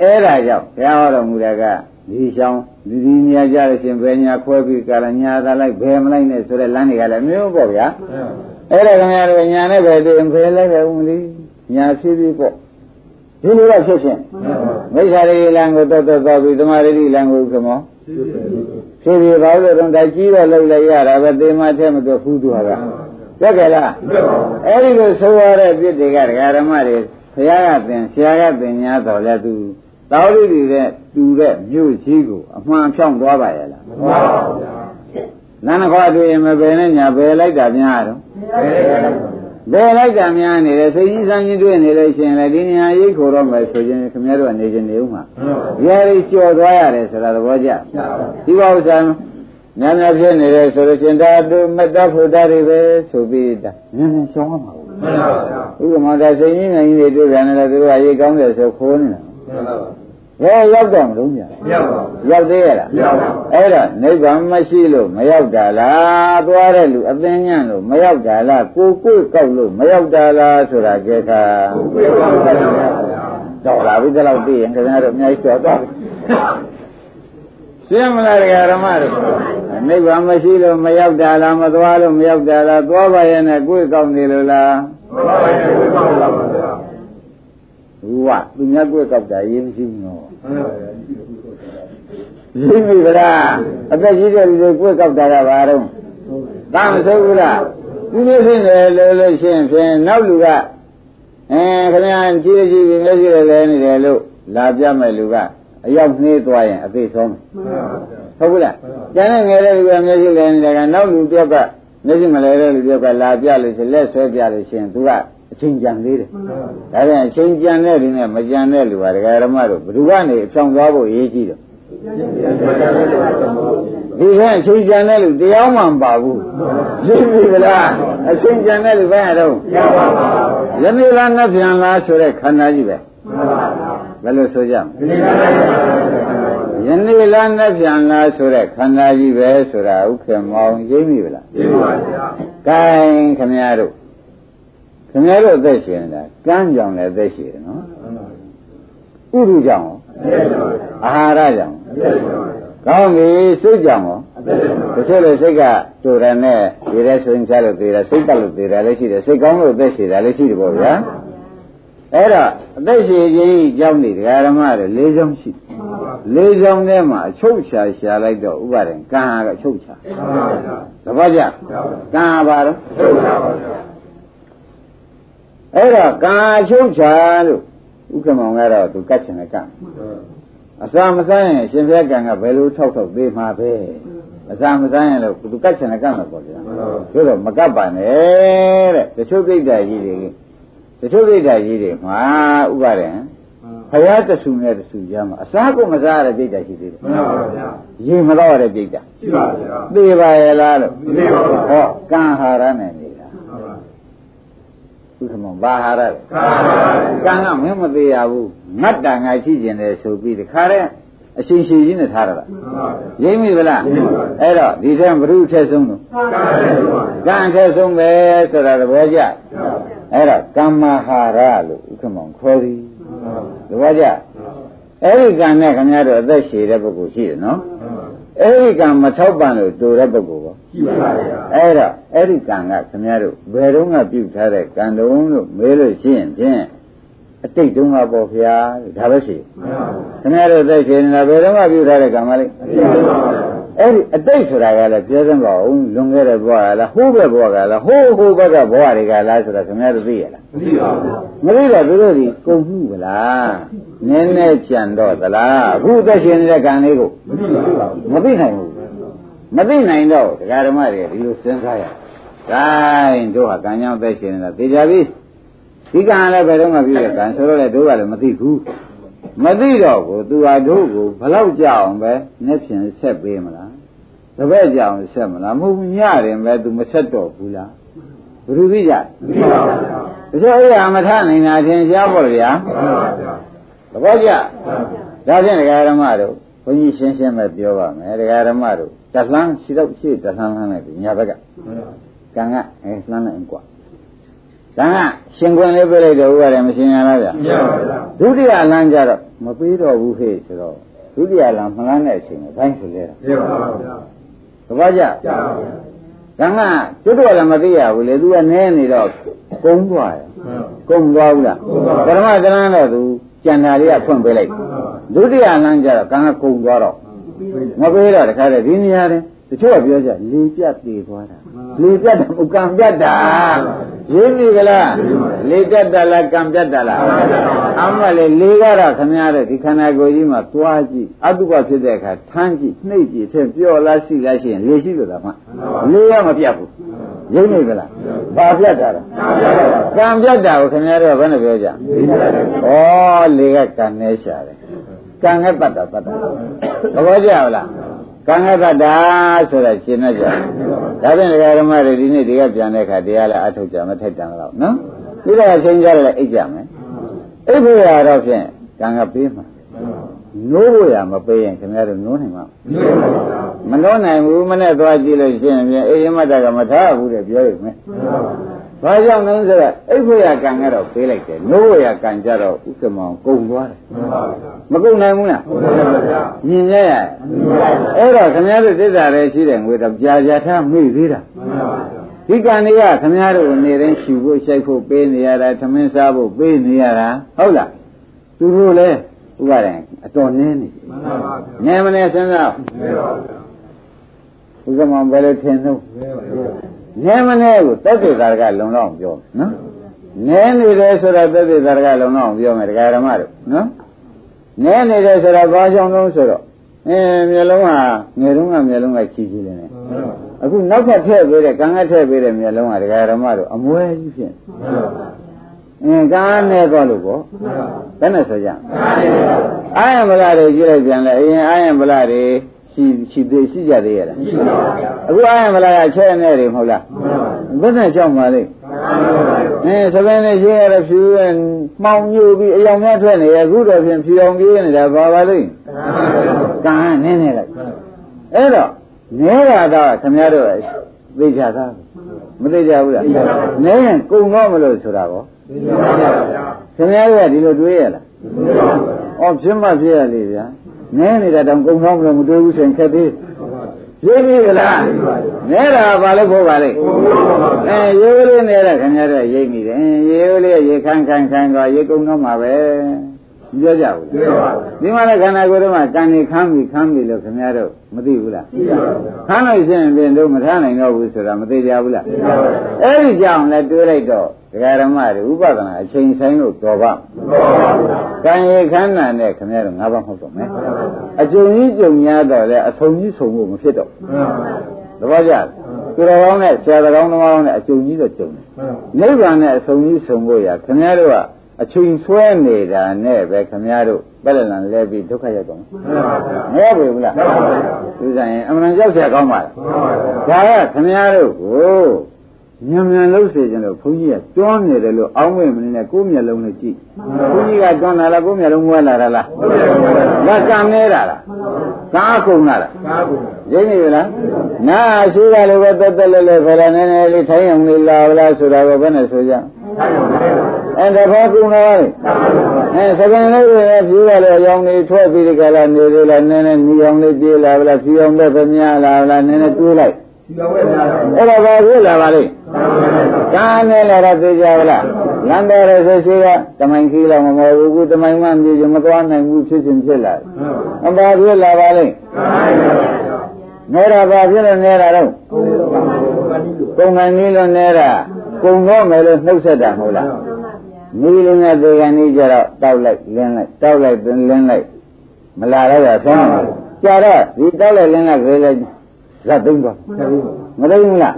အဲ့ဒါကြောင့်ဘုရားဟောတော်မူတဲ့ကဒီရှောင်းဒီဒီနေရာကြလို့ရှင်ဘယ်ညာခွဲပြီးကလာညာသာလိုက်ဘယ်မလိုက်နဲ့ဆိုတဲ့လမ်းတွေကလည်းမျိုးပေါ့ဗျာ အဲ့ဒါခင်ဗျားတို့ညာနဲ့ပဲသိရင်ဖယ်လိုက်တယ်ဦးမလေးညာဖြည်းဖြည်းပေါ့ဒီလိုတော့ဖြစ်ရှင်မိစ္ဆာရိလံကိုတော့တော့တော့ပြီးသမာရိလံကိုကမောဖြည်းဖြည်းပါလို့တော့တကြီးတော့လှုပ်လိုက်ရတာပဲသေမထဲမတော့ဖူးသူဟာကကြက်ကြလားအဲ့ဒီလိုဆိုရတဲ့ပြစ်တွေကဒကာဓမ္မတွေဘုရားကသင်ဆရာကသင်ညာတော်လဲသူတောရိတွေတဲ့တူတဲ့မြို့ကြီးကိုအမှန်ဖြောင်းသွားပါရဲ့လားမှန်ပါဗျာနန္ဒခွာတွေ့ရင်မပယ်နဲ့ညာပယ်လိုက်တာများတော့ ပယ်လိုက်တာများနေတယ်စိတ်ကြီးစမ်းကြီးတွေ့နေလို့ရှိရင်လည်းဒီနေရာရိတ်ခေါ်တော့မယ်ဆိုရင်ခင်ဗျားတို့ကနေခြင်းနေဦးမှာဒီဟာကြီးကြော်သွားရတယ်ဆိုတာသဘောကျဒီပါဥစ္စာများများဖြစ်နေတယ်ဆိုလို့ရှင်ဒါတို့မတ္တဖို့တာတွေပဲဆိုပြီးတာနည်းနည်းရှောင်းမှာဘူးမှန်ပါဗျာဥပမာဒါစိတ်ကြီးငင်းကြီးတွေတွေ့ပြန်တယ်သူတို့ကရိတ်ကောင်းတယ်ဆိုခိုးနေတာမှန်ပါဗျာ ဘယ်ရောက်တော့မလို့ညာမရောက်ပါဘူးရောက်သေးရလားမရောက်ပါဘူးအဲ့ဒါနိဗ္ဗာန်မရှိလို့မရောက်တာလားသွားတဲ့လူအသင်ညံ့လို့မရောက်တာလားကိုကိုကောက်လို့မရောက်တာလားဆိုတာကြက်ခါကိုကိုကောက်ပါဗျာတော့လာပြီတလောက်သိရင်ခင်ဗျားတို့အများကြီးကြောက်တော့ရှင်းမလားတရားဓမ္မတို့နိဗ္ဗာန်မရှိလို့မရောက်တာလားမသွားလို့မရောက်တာလားသွားပါရဲ့နဲ့ကိုယ်ကောက်နေလို့လားသွားပါရဲ့ကိုယ်ကောက်ပါ ဗျာဝသူများကွက်ကောက်တာရေးမရှိဘူးနော်ရှိပြီဗလားအသက်ကြီးတဲ့လူတွေကွက်ကောက်တာကဘာတော့သာမဆိုးဘူးလားဒီလိုဖြစ်နေလို့လို့ရှိရင်ဖြင့်နောက်လူကအဲခင်ဗျာကြည့်ကြည့်ပြီးမျက်စိလည်းလဲနေတယ်လို့လာပြမဲ့လူကအရောက်နှေးသွားရင်အသေးဆုံးဟုတ်ဘူးလားကျန်တဲ့ငယ်တဲ့လူကမျက်စိလဲနေတယ်ကနောက်လူတယောက်ကမျက်စိမလဲတဲ့လူတယောက်ကလာပြလို့ရှိရင်လက်ဆွဲပြလို့ရှိရင်သူက အချိန်ကြံသေးတယ်ဒါပြန်အချိန်ကြံတဲ့လူနဲ့မကြံတဲ့လူဟာဒကာရမတို့ဘယ်သူကနေအဆောင်သွားဖို့အရေးကြီးတယ်ဒီကအချိန်ကြံတဲ့လူတရားမှမပါဘူးသိပြီလားအချိန်ကြံတဲ့လူဘယ်တော့ယနေ့လားနှစ်ပြန်လားဆိုတဲ့ခန္ဓာကြီးပဲဘယ်လိုဆိုကြမလဲယနေ့လားနှစ်ပြန်လားဆိုတဲ့ခန္ဓာကြီးပဲဆိုတာဥက္ကမောင်ရိပ်မိဗလားရိပ်ပါဗျာ gain ခမရတို့ ခင်ဗျားတို့အသက်ရှင်နေတာကမ်းကြောင်လည်းအသက်ရှင်တယ်နော်ဥရုကြောင့်ရောအာဟာရကြောင့်ကောင်းပြီစိတ်ကြောင့်ရောတချို့လေစိတ်ကတူတယ်နဲ့ဒီရဲဆိုရင်ချလို့သေးတယ်စိတ်တက်လို့သေးတယ်လည်းရှိတယ်စိတ်ကောင်းလို့အသက်ရှင်တယ်လည်းရှိတယ်ပေါ့ဗျာအဲ့တော့အသက်ရှင်ခြင်းကြောင့်နေတရားဓမ္မတွေ၄ချောင်းရှိ၄ချောင်းထဲမှာအချုပ်ချာရှာလိုက်တော့ဥပါဒံကံဟာအချုပ်ချာသဘောကျကံဟာဘာလို့ချုပ်ချာပါဗျာ အဲ့တော့ကံအချုပ်ချာလို့ဥက္ကမောင်ကတော့သူကတ်ချင်တယ်ကံအစာမဆိုင်ရင်ရှင်ဘုရားကံကဘယ်လိုထောက်ထောက်သေးမှာပဲအစာမဆိုင်ရင်လို့သူကတ်ချင်တယ်ကံတော့ပေါ့ဗျာဆိုတော့မကတ်ပါနဲ့တဲ့တချို့ပြိတ္တာကြီးတွေတချို့ပြိတ္တာကြီးတွေမှာဥပါဒံဘုရားတဆူနဲ့တဆူကြမှာအစားကိုမစားရတဲ့ပြိတ္တာရှိသေးတယ်မှန်ပါဗျာရေမတော့ရတဲ့ပြိတ္တာရှိပါဗျာသိပါရဲ့လားလို့သိပါပါဟောကံဟာရနဲ့နေတာ သူကမဘာဟာရလဲကံကမင်းမသေးရဘူးငတ်တာငါရှိကျင်တယ်ဆိုပြီးတခါတည်းအရှင်ရှိကြီးနဲ့ထားရတာရိမ့်မိဗလားအဲ့တော့ဒီထဲဘုရုထက်ဆုံးလို့ကံထက်ဆုံးပဲဆိုတာသဘောကျအဲ့တော့ကမ္မဟာရလို့ဥက္ကမောင်ခေါ်သည်သဘောကျအဲ့ဒီကံနဲ့ခင်ဗျားတို့အသက်ရှည်တဲ့ပုဂ္ဂိုလ်ရှိတယ်နော် အဲ့ဒီကံမထောက်ပံ့လို့တူတဲ့ပုဂ္ဂိုလ်ပေါ့ရှိပါပါဗျာအဲ့တော့အဲ့ဒီကံကခင်ဗျားတို့ဘယ်တော့မှပြုထားတဲ့ကံတုံးလို့မေးလို့ရှိရင်ဖြင့် အတိတ်တုန်းကပေါ့ဗျာဒါပဲရှိခင်ဗျားတို့သက်ရှင်နေတာဘယ်တော့မှပြုထားတဲ့ကံမလေးအဲ့ဒီအတိတ်ဆိုတာကလည်းပြောစမ်းပါဦးလွန်ခဲ့တဲ့ဘဝကလားဟိုးဘက်ဘဝကလားဟိုးဟိုးဘက်ကဘဝတွေကလားဆိုတာခင်ဗျားတို့သိရလားမသိပါဘူးမသိတော့သူတို့ဒီကုန်မှုဗလားနည်းနည်းကြံတော့သလားအခုသက်ရှင်နေတဲ့ကံလေးကိုမသိနိုင်ဘူးမသိနိုင်တော့ဒကာဓမ္မတွေဒီလိုစဉ်းစားရဂိုင်းတို့ဟာကံကြောင့်သက်ရှင်နေတာသိကြပြီ ဒီကံလည်းဘယ်တော့မှပြည့်တဲ့ကံဆိုတော့လေတို့ကလည်းမသိဘူးမသိတော့ကိုသူဟာတို့ကိုဘလောက်ကြအောင်ပဲနဲ့ဖြင့်ဆက်ပေးမလားတပည့်ကြအောင်ဆက်မလားမဟုတ်ဘူးညရင်ပဲသူမဆက်တော့ဘူးလားဘယ်သူသိကြသိပါပါဘုရားအဲ့ဒါမထနိုင်တာသင်ရှားပေါ့ဗျာသဘောကျဒါဖြင့်ဒကာရမတို့ဘုန်းကြီးရှင်းရှင်းပဲပြောပါမယ်ဒကာရမတို့တလှမ်းရှိတော့ရှိတလှမ်းလှမ်းလိုက်ပြီညာဘက်ကကံကအဲလှမ်းလိုက်ကွာ ကံကရှင်ခွင်လေးပြလိုက်တော့ဥပါတယ်မရှင်ရလားဗျာမရပါဘူးဒုတိယလမ်းကြတော့မပေးတော့ဘူးဟဲ့ဆိုတော့ဒုတိယလမ်းမလန်းတဲ့အချိန်ကိုဘိုင်းဆိုလဲတာမရပါဘူးဗျာသဘောကျကျပါဗျာကံကကျွတ်တော့လည်းမသိရဘူးလေသူကနဲနေတော့ကုန်းသွားတယ်ကုန်းသွားဘူးလားပရမသရဏတော့သူကြံတာလေးကဖွင့်ပေးလိုက်ဒုတိယလမ်းကြတော့ကံကကုန်းသွားတော့မပေးတော့တခါတည်းဒီနေရာတည်းတချို့ကပြောကြလေပြတ်သေးသွားတာလေပြတ်တယ်ကံပြတ်တာ ရင်းပြီကလားလေပြတ်တာလားကံပြတ်တာလားအမှလေလေကတော့ခမရတဲ့ဒီခန္ဓာကိုယ်ကြီးမှာသွားကြည့်အတုပဖြစ်တဲ့အခါထမ်းကြည့်နှိပ်ကြည့်ထင်ပြောလားရှိလားရှိရင်လေရှိလို့လားမှလေရမပြတ်ဘူးရင်းပြီကလားဘာပြတ်တာလဲကံပြတ်တာကိုခမရတော့ဘယ်နဲ့ပြောကြဩလေကကံနဲ့ရှာတယ်ကံနဲ့ပတ်တာပတ်တာသဘောကျလား ကံကတ္တာဆိုတာရှင်းတတ်ကြဒါဖြင့်ဒကာဓမ္မတွေဒီနေ့ဒီကပြန်တဲ့အခါတရားလည်းအထုတ်ကြမထိုက်တန်တော့နော်ပြီးတော့ချိန်ကြလည်းအိတ်ကြမယ်အိတ်ဖို့ရတော့ဖြင့်ကံကပေးမှာနိုးဖို့ရမပေးရင်ခင်ဗျားတို့နိုးနိုင်မှာမနိုးနိုင်ဘူးမနဲ့သွားကြည့်လို့ရှိရင်ဖြင့်အေးရမတ္တကမထားဘူးတဲ့ပြောရမယ် ဘာကြောင့်လဲဆိုတော့အိတ်ဖို့ရကံကတော့ပေးလိုက်တယ်နိုးဖို့ရကံကြတော့ဥက္ကမောင်ကုန်သွားတယ်မကုန်နိုင်ဘူးလားမြင်ရရအဲ့တော့ခင်ဗျားတို့သစ္စာတွေရှိတယ်ငွေတော့ကြာကြာထားမိသေးတာဒီကံတွေကခင်ဗျားတို့နေတိုင်းရှူဖို့ရှိုက်ဖို့ပေးနေရတာသမင်းစားဖို့ပေးနေရတာဟုတ်လားသူတို့လည်းဥပါဒံအတော်နင်းနေမှန်ပါပါနည်းမနေစဉ်းစားမှန်ပါပါဥက္ကမောင်ဘယ်လိုထင်လို့ နည်းမနေကိုတက်သေးတာကလုံလောက်ပြောနော်နည်းနေတယ်ဆိုတော့တက်သေးတာကလုံလောက်ပြောမယ်ဒကာဓမ္မတို့နော်နည်းနေတယ်ဆိုတော့ဘာကြောင့်လို့ဆိုတော့အင်းမျိုးလုံးကငယ်တုန်းကမျိုးလုံးကချီချီနေတယ်အခုနောက်ထပ်ထည့်ပေးတဲ့ကံကထည့်ပေးတဲ့မျိုးလုံးကဒကာဓမ္မတို့အမွဲကြီးဖြစ်အင်းကားနဲ့တော့လို့ပေါ့ဘယ်နဲ့ဆိုကြအာယံဗလာတွေကြည့်လိုက်ပြန်လဲအရင်အာယံဗလာတွေ ရှိရှိသေးရှိကြသေးရလားရှိပါဗျာအခုအာယံဗလာကချဲ့နေတယ်မဟုတ်လားဘယ်နဲ့ကြောက်ပါလိမ့်အဲသဘင်နဲ့ရှင်းရတဲ့ဖြူရင်မှောင်ညိုပြီးအယောင်များထွက်နေရအခုတော့ဖြင့်ဖြူအောင်ပြေးနေတာဘာပါလိမ့်ကံနင်းနေလိုက်အဲ့တော့နဲတာတော့ခင်ဗျားတို့သိကြသားမသိကြဘူးလားနဲရင်ကုံတော့မလို့ဆိုတာကောခင်ဗျားတို့ကဒီလိုတွေးရလားဩဖြစ်မှဖြစ်ရလေဗျာ နဲနေတာတောင်ကုံတော့မလို့မတွေးဘူးဆိုရင်ခက်သေးရိပ်ပြီလားနေတာဘာလို့ဖို့ပါလဲအဲရေကလေးနေတာခင်ဗျားတို့ရိပ်မိတယ်ရေကလေးရေခန်းခန်းခန်းသွားရေကုန်တော့မှာပဲပြောကြဘူးလားဒီမှာလည်းခန္ဓာကိုယ်တော့မှကံနေခမ်းပြီခမ်းပြီလို့ခင်ဗျားတို့မသိဘူးလားခမ်းလို့ရှိရင်ပြင်တော့မထားနိုင်တော့ဘူးဆိုတာမသိကြဘူးလားအဲ့ဒီကြောင့်လည်းတွေးလိုက်တော့ဒကာဓမ္မတွေဥပဒနာအချိန်ဆိုင်လို့တော်ပါ ကံရေခန္ဓာနဲ့ခင်ဗျားတို့၅ပါးမဟုတ်တော့မယ်အကျုံကြီးကျုံများတော့လေအဆုံကြီးဆုံဖို့မဖြစ်တော့သဘောကျသူတော်ကောင်းနဲ့ဆရာတော်ကောင်းတော်ကောင်းနဲ့အကျုံကြီးတော့ကျုံတယ်နိဗ္ဗာန်နဲ့အဆုံကြီးဆုံဖို့ရခင်ဗျားတို့ကအချိန်ဆွဲနေတာနဲ့ပဲခင်ဗျားတို့ပတ်လည်လံလဲပြီးဒုက္ခရောက်တော့မဟုတ်ဘူးလားသူဆိုင်ရင်အမှန်ရောက်ရကောင်းပါလားဒါကခင်ဗျားတို့ကို ညံမြန်လို့စေခြင်းလို့ဘုန်းကြီးကတွန်းနေတယ်လို့အောင်းမဲ့မနေနဲ့ကိုယ်မျက်လုံးနဲ့ကြည့်ဘုန်းကြီးကတွန်းလာလားကိုယ်မျက်လုံးမွဲလာတာလားဒါကံနေတာလားကားကုန်လာလားကားကုန်ရင်းနေလားနာရှိကလည်းပဲတက်တက်လဲလဲဖလာနေနေလေးထိုင်းအောင်လေးလာလားဆိုတာကဘယ်နဲ့ဆိုကြအဲတဘောကုန်လာလေအဲစကန်လေးတွေဖြူရလေရောင်နေထွက်ပြီးဒီကလာနေသေးလားနည်းနည်းညီအောင်လေးပြေးလာဗလားဖြူအောင်ပဲပြမြလာဗလားနည်းနည်းတွေးလိုက်အဲ့ဒါဘာဖြစ်လာပါလိမ့် ကားနဲ့လာတော့သိကြပါလားလမ်းတော်ရဆိုရှိကတမိုင်ခီးလောက်မမော်ဘူးခုတမိုင်မှမြေချင်မသွားနိုင်ဘူးဖြစ်ချင်းဖြစ်လာအဘာဖြစ်လာပါလိမ့်နေတာဘာဖြစ်လို့နေတာတော့ကုံကန်ကြီးလို့နေတာကုံတော့မယ်လို့နှုတ်ဆက်တာမဟုတ်လားမီးလင်းတဲ့ဒေကန်ကြီးကြတော့တောက်လိုက်လင်းလိုက်တောက်လိုက်လင်းလိုက်မလာတော့ရဆုံးတယ်ကြာတော့ဒီတောက်လိုက်လင်းလိုက်ခေးလို က်ဇတ်သိမ့်ပါမသိဘူးလား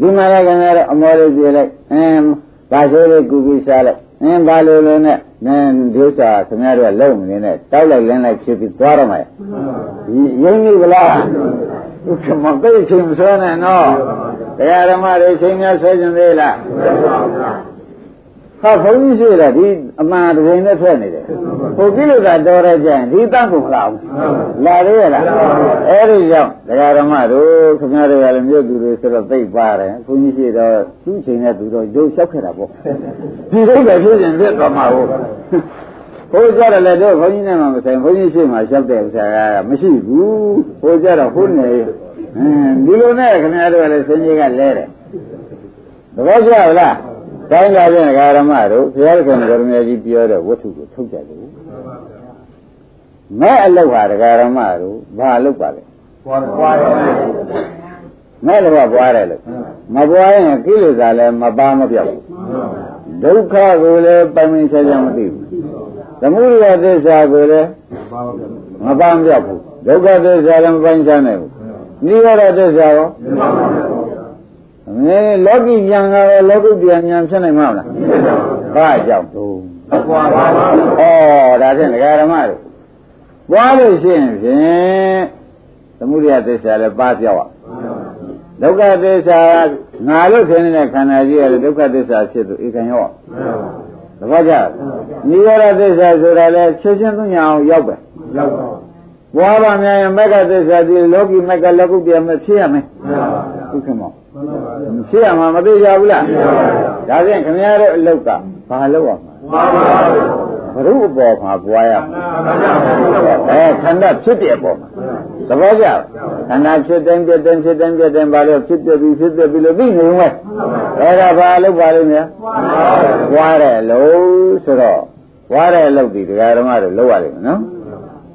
ဒီမှာလည်းခင်ဗျားတို့အမောလေးပြေလိုက်အင်းဘာဆိုလေးကူကူစားလိုက်အင်းဘာလိုလိုနဲ့နင်းဒီဥစ္စာခင်ဗျားတို့ကလုံးမနေနဲ့တောက်လိုက်လင်းလိုက်ဖြစ်ပြီးသွားတော့မှာဒီရင်းကြီးကလားဥက္ကမသိချင်းမဆွဲနဲ့နော်တရားဓမ္မတွေချင်းများဆွဲခြင်းသေးလား ဟာဘုန်းကြီးရှိတာဒီအမှန်တကယ်နဲ့ထွက်နေတယ်ဟိုကိလေသာတော်ရကြရင်ဒီတတ်ကိုမလာဘူးလာသေးရလားအဲ့ဒီကြောင့်တရားဓမ္မတို့ခင်ဗျားတို့ကလည်းမြို့သူတွေဆိုတော့သိပါတယ်ဘုန်းကြီးရှိတော့သူ့ချိန်နဲ့သူတော့ရုပ်လျှောက်ခဲ့တာပေါ့ဒီလိုပဲဖြစ်ရင်ဖြစ်သွားမှာဟုတ်ဟိုကြတော့လည်းတို့ဘုန်းကြီးနဲ့မှမဆိုင်ဘုန်းကြီးရှိမှလျှောက်တဲ့ဥစ္စာကမရှိဘူးဟိုကြတော့ဟုတ်နေအင်းဒီလိုနဲ့ခင်ဗျားတို့ကလည်းဆင်းကြီးကလဲတယ်သဘောကျလား တိုင်းလာပြန်ဓမ္မတို့ဘုရားခင်ဗရမကြီးပြောတဲ့ဝတ္ထုကိုထုတ်ကြတယ်မဲ့အလုတ်ဟာဓမ္မတို့ဘာအလုတ်ပါလဲပွားပွားတယ်မဲ့လည်းပွားတယ်လို့မပွားရင်ကိလေသာလည်းမပါမပြောက်ဘူးဒုက္ခကိုလည်းပိုင်ပိုင်ခြားခြားမသိဘူးသမုဒယသစ္စာကိုလည်းမပါမပြောက်ဘူးဒုက္ခသစ္စာလည်းမပိုင်ခြားနိုင်ဘူးနိရောဓသစ္စာရောမ င်းလောကီဉာဏ်ကရောလောကုတ္တရာဉာဏ်ဖြစ်နိုင်မှာမလားဘာကြောင့်တော့ဘွားပါပါဩဒါဖြင့်ဒကာဓမ္မတို့ဘွားလို့ရှိရင်ဖြင့်သမုဒိယသစ္စာလည်းပါပြောက်ရဒုက္ခသစ္စာငါလို့ထင်နေတဲ့ခန္ဓာကြီးကလည်းဒုက္ခသစ္စာဖြစ်သူဧကံရောသဘောကျနိရောဓသစ္စာဆိုတာလည်းချက်ချင်းသူညာအောင်ရောက်ပဲရောက်ပါဘွားပါများရင်မက္ကသစ္စာဒီလောကီမက္ကလောကုတ္တရာမဖြစ်ရမယ်ဒုက္ခမောဖြ စ်ရမှာမသိကြဘူးလားဒါဖြင့်ခင်ဗျားတို့အလုတ်ကဘာလုပ်ရမှာဘုရုအပေါ်မှာပွားရမှာအဲခန္ဓာဖြစ်တဲ့အပေါ်မှာသဘောကျခန္ဓာဖြစ်တိုင်းပြတိုင်းဖြစ်တိုင်းပြတိုင်းဘာလို့ဖြစ်ပြပြီးဖြစ်ပြပြီးလို့သိနေဝင်အဲဒါဘာလုပ်ပါလိမ့်များပွားတဲ့အလုပ်ဆိုတော့ပွားတဲ့အလုပ်ဒီတရားဓမ္မတို့လုပ်ရလိမ့်မယ်နော်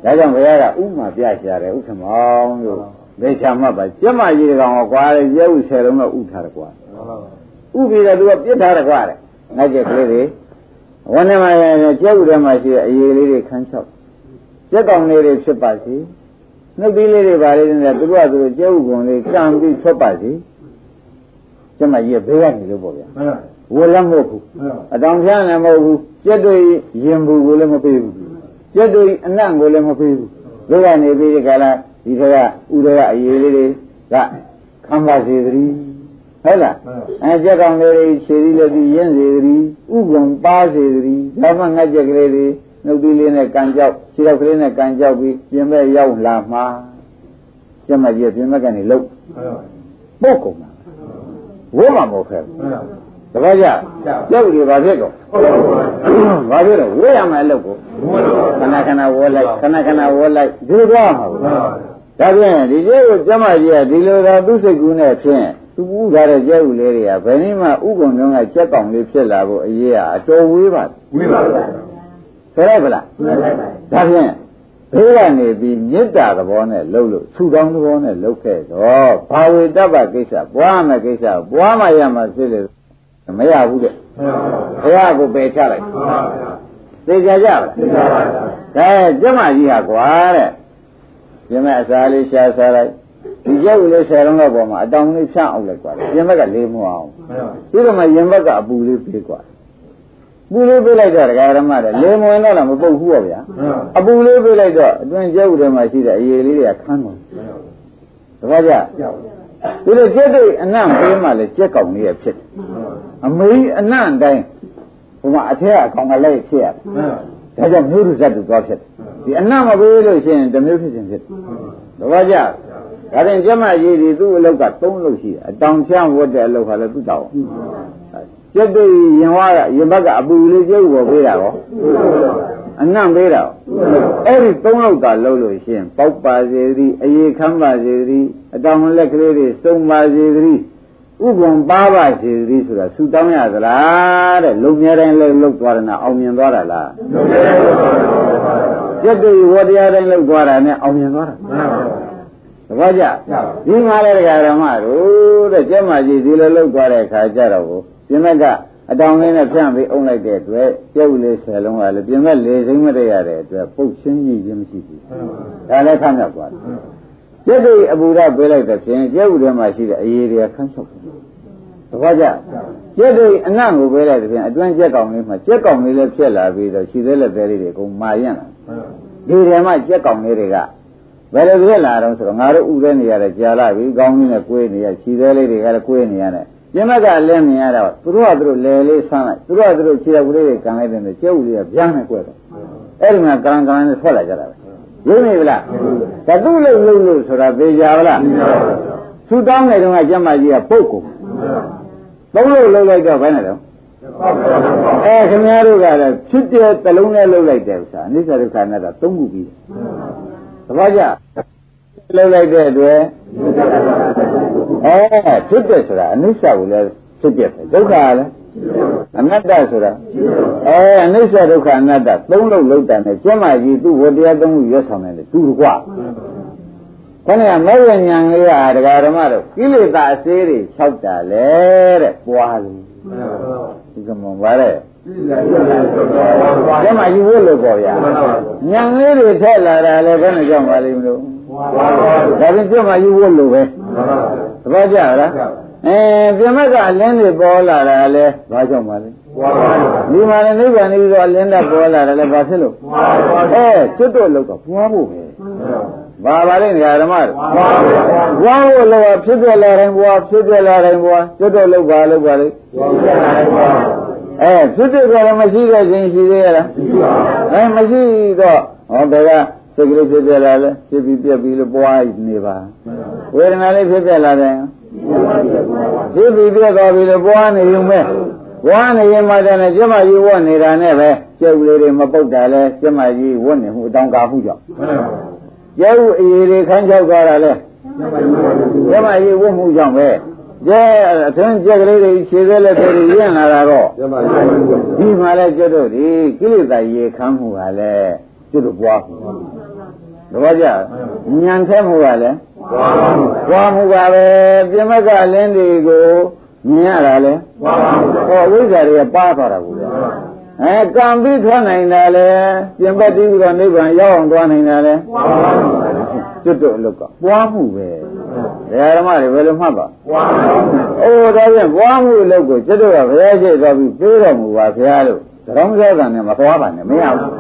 ဒါကြောင့်ဘုရားကဥမာပြရှာတယ်ဥက္ကမောင်းလို့ ဒေချာမှတ်ပါကျက်မကြီးတကောင်ကွာရဲရဲဥဆယ်လုံးတော့ဥထားတယ်ကွာဥပြီးတော့သူကပြစ်ထားတယ်ကွာတဲ့ငါကျက်ကလေးတွေဝန်းထဲမှာကျက်ဥထဲမှာရှိတဲ့အရေးလေးတွေခန်းချောက်ကျက်ကောင်လေးတွေဖြစ်ပါစေနှုတ်သီးလေးတွေပါလေတဲ့သူကသူတို့ကျက်ဥကုံလေးကံပြီးထွက်ပါစေကျက်မကြီးဘေးကနေလို့ပေါ့ဗျာဝလည်းမဟုတ်ဘူးအတောင်ဖြန်းလည်းမဟုတ်ဘူးကျက်တွေရင်ဘူးကိုလည်းမပေးဘူးကျက်တွေအနံ့ကိုလည်းမပေးဘူးဘေးကနေပြီးဒီကလာ ဒီကကဥရကအရေးလေးတွေကခံပါစေသတည်းဟုတ်လားအဲကြက်ကောင်လေးတွေခြေသီးလည်းပြီးရင်းစေသတည်းဥက္ကံပါစေသတည်းဒါမှငှက်ကြက်ကလေးတွေနှုတ်သီးလေးနဲ့ကန်ကြောက်ခြေထောက်ကလေးနဲ့ကန်ကြောက်ပြီးပြင်မဲ့ရောက်လာမှာကျမကြီးပြင်မဲ့ကနေလှုပ်ပုတ်ကုန်တာဝိုးမှာမဟုတ်ခဲ့ဘူးတပည့်ကြကြောက်တွေဘာဖြစ်ကုန်ဘာဖြစ်တော့ဝေးရမယ်အလုပ်ကိုခဏခဏဝေးလိုက်ခဏခဏဝေးလိုက်ဒီလိုတော့မှာဘူး ဒါဖြင့်ဒီကျဲကိုကျမကြီးကဒီလိုသာသူ့စိတ်ကူးနဲ့ဖြင့်သူဥထားတဲ့ကျဲဥလေးတွေကဘယ်နည်းမှဥကုံတုံးကကြက်ကောင်လေးဖြစ်လာဖို့အရေးကအတော်ဝေးပါဝေးပါဗျာဆိုရိုက်ပလားဒါဖြင့်ဘေးကနေပြီးမေတ္တာသဘောနဲ့လှုပ်လို့ဆူတောင်းသဘောနဲ့လှုပ်ခဲ့တော့ဘာဝေတ္တပကိစ္စပွားမယ်ကိစ္စပွားမှရမှာဖြစ်လေမရဘူးတဲ့ဘုရားကိုပယ်ချလိုက်သိကြကြပါလားသိပါပါဒါကျမကြီးဟာကွာတဲ့ ပြင်မဲ့အစာလေးရှားစားလိုက်ဒီကျုပ်လေးဆယ်လုံးလောက်ပေါ်မှာအတောင်လေးဖြန့်အောင်လိုက်ကွာပြင်ဘက်ကလေးမအောင်ပြီးတော့မှရင်ဘက်ကအပူလေးပြေးကွာပူလေးပေးလိုက်တော့ဒကာရမတဲ့လေမဝင်တော့လားမပုတ်ဘူးပေါ့ဗျာအပူလေးပေးလိုက်တော့အတွင်းကျုပ်ထဲမှာရှိတဲ့အရေလေးတွေကခန်းတယ်တပည့်ကြဒီလိုကျက်တဲ့အနံ့ပေးမှလည်းကျက်ကောင်လေးရဖြစ်တယ်အမေအနံ့တိုင်းဟိုမှာအထက်အကောင်ကလည်းဖြစ်ရတယ် ဒါကြောင့်မျိုးရုဇတ်တူသွားဖြစ်တယ်ဒီအနံ့မပေးလို့ရှိရင်တမျိုးဖြစ်ခြင်းဖြစ်တယ်တပည့်ကြဒါရင်ကျမကြီးဒီသူ့အလောက်က၃လုပ်ရှိတယ်အတောင်ချမ်းဝတ်တဲ့အလုပ်ခါလည်းသူ့တောင်းကျက်တွေရင်ဝါကရင်ဘက်ကအပူလေးကျုပ်ပေါ်ပေးတာရောအနံ့ပေးတာအဲ့ဒီသုံးလောက်သာလှုပ်လို့ရှိရင်ပေါက်ပါစေသည်အေခမ်းပါစေသည်အတောင်လက်ကလေးတွေစုံပါစေသည် ဥပ္ပံပါပါစေသည်ဆိုတာဆူတောင်းရသလားတဲ့လုံမြဲတိုင်းလှုပ်လှုပ်သွားတယ်နော်အောင်မြင်သွားတာလားလုံမြဲတိုင်းလှုပ်သွားတာကျက်တွေဝတရားတိုင်းလှုပ်သွားတာနဲ့အောင်မြင်သွားတာမှန်ပါပါသဘောကျဒီမှာလည်းဓမ္မတို့တဲ့ကျက်မကြီးဒီလိုလောက်သွားတဲ့အခါကျတော့ကိုပြင်မဲ့ကအတောင်လေးနဲ့ဖြန့်ပြီးအုံလိုက်တဲ့အတွက်ကျုပ်လေးဆယ်လုံးကလည်းပြင်မဲ့လေစိမ့်မတရတဲ့အတွက်ပုတ်ချင်းကြီးခြင်းမရှိဘူးဒါလည်းခန့်ရောက်သွားတယ်ကျက်တွေအပူရပေးလိုက်တဲ့ဖြင့်ကျုပ်ထဲမှာရှိတဲ့အရေးတွေကခန့်ချောက်တယ်သ ဘောကျကျက်တွေအနံ့ကိုပေးလိုက်တဲ့ဖြင့်အတွင်းကျက်ကောင်လေးမှာကျက်ကောင်လေးလည်းဖြစ်လာပြီးတော့ခြေသေးလက်သေးလေးတွေအကုန်မာရင့်လာဒီထဲမှာကျက်ကောင်လေးတွေကဘယ်လိုဖြစ်လာတော့ဆိုတော့ငါတို့ဥရဲနေရတယ်ကြာလာပြီကောင်းကြီးနဲ့ကိုယ်နေရခြေသေးလေးတွေကလည်းကိုယ်နေရတယ်ပြမကလည်းမြင်ရတော့သူတို့ကသူတို့လဲလေးဆန်းလိုက်သူတို့ကသူတို့ခြေတော်ကလေးတွေကန်လိုက်တယ်ကျဲဥလေးကဗျာနဲ့ကွဲတော့အဲ့ဒီမှာကံကံနဲ့ထွက်လာကြတာပဲရုံးနေဗလားဒါသူ့လို့လို့လို့ဆိုတာသိကြပါလားသူတောင်းနေတော့ကကျမကြီးကပုတ်ကုန် သုံးလို့လှုပ်လိုက်တော့ဘယ်နဲ့တော့အဲခင်ဗျားတို့ကလည်းဖြစ်တဲ့တလုံးနဲ့လှုပ်လိုက်တယ်ဥစ္စာအနိစ္စဒုက္ခအနတ္တသုံးခုပြီးသဘောကျလှုပ်လိုက်တဲ့အတွက်အဲဖြစ်တဲ့ဆိုတာအနိစ္စကိုလည်းဖြစ်ပြတယ်ဒုက္ခလည်းအနတ္တဆိုတာအဲအနိစ္စဒုက္ခအနတ္တသုံးလုံးလုံးတန်တယ်ကျမကြီးသူ့ဝတရားသုံးခုရွတ်ဆောင်တယ်သူတကွ ခဏကမေဝဉ္ဉဏ်လေးဟာဒကာဓမ္မတို့ကိလေသာအစေးတွေ၆တာလေတဲ့ပွားလို့ဒီကမ္ဘာပါလေကျမကြီးဝတ်လို့ပေါ့ဗျာဉာဏ်လေးတွေထက်လာတာလည်းဘယ်နဲ့ကြောင့်ပါလိမ့်မလို့ဒါပြင်ကျမကြီးဝတ်လို့ပဲသဘောကျလားအဲပြမကအလင်းတွေပေါ်လာတာလဲဘာကြောင့်ပါလဲဒီမှာလည်းနိဗ္ဗာန်ကြီးတော့အလင်းတက်ပေါ်လာတယ်လဲဘာဖြစ်လို့အဲကျွတ်တော့လောက်ကပွားဖို့ပဲ ဘာပါလဲဓမ္မတို့ဘွားဖို့လောကဖြစ်ပြလာတိုင်းဘွားဖြစ်ပြလာတိုင်းဘွားကျွတ်တော့လောက်ပါလောက်ပါလေအဲဖြစ်ပြကြတယ်မရှိတဲ့ခြင်းရှိသေးရလားအဲမရှိတော့ဟောဘယ်ကစိတ်ကလေးဖြစ်ပြလာလဲဖြစ်ပြီးပြက်ပြီးလို့ပွားနေပါဝေဒနာလေးဖြစ်ပြလာတယ်ဖြစ်ပြီးပြက်သွားပြီလို့ပွားနေုံပဲဝါနေရင်မှတယ်ကျမကြီးဝတ်နေတာနဲ့ပဲကျုပ်လေးတွေမပုတ်တာလဲကျမကြီးဝတ်နေမှုအတောင်ကာမှုကြောင့် ကျုပ်အရေးတွေခန်းချောက်သွားတာလဲကျမကြီးဝတ်မှုကြောင့်ပဲကျဲအထင်းကျက်ကလေးတွေခြေသေးလက်တွေရင့်လာတာတော့ဒီမှာလဲကျွတ်တို့ဒီကိလေသာရေခမ်းမှုကလည်းကျွတ်တို့ပွားမှုသဘောကျညံထဲမှုကလည်းပွားမှုပါပဲပြမကလင်းတွေကိုမြင်ရတာလေဟောဝိဇ္ဇာတွေကပါသွားတာကိုလေ အဲကံပြီးထွက်နိုင်တာလေပြင်ပတ်ပြီးတော့နိဗ္ဗာန်ရောက်အောင်သွားနိုင်တာလေကျွတ်တို့အလုပ်ကပွားမှုပဲဓမ္မတွေဘယ်လိုမှတ်ပါပွားမှုအိုးဒါပြန်ပွားမှုအလုပ်ကိုကျွတ်တို့ကဘုရားရှိတော်ပြီးပြေးတော်မူပါဘုရားလို့သရုံးစောကံနဲ့မသွားပါနဲ့မရဘူး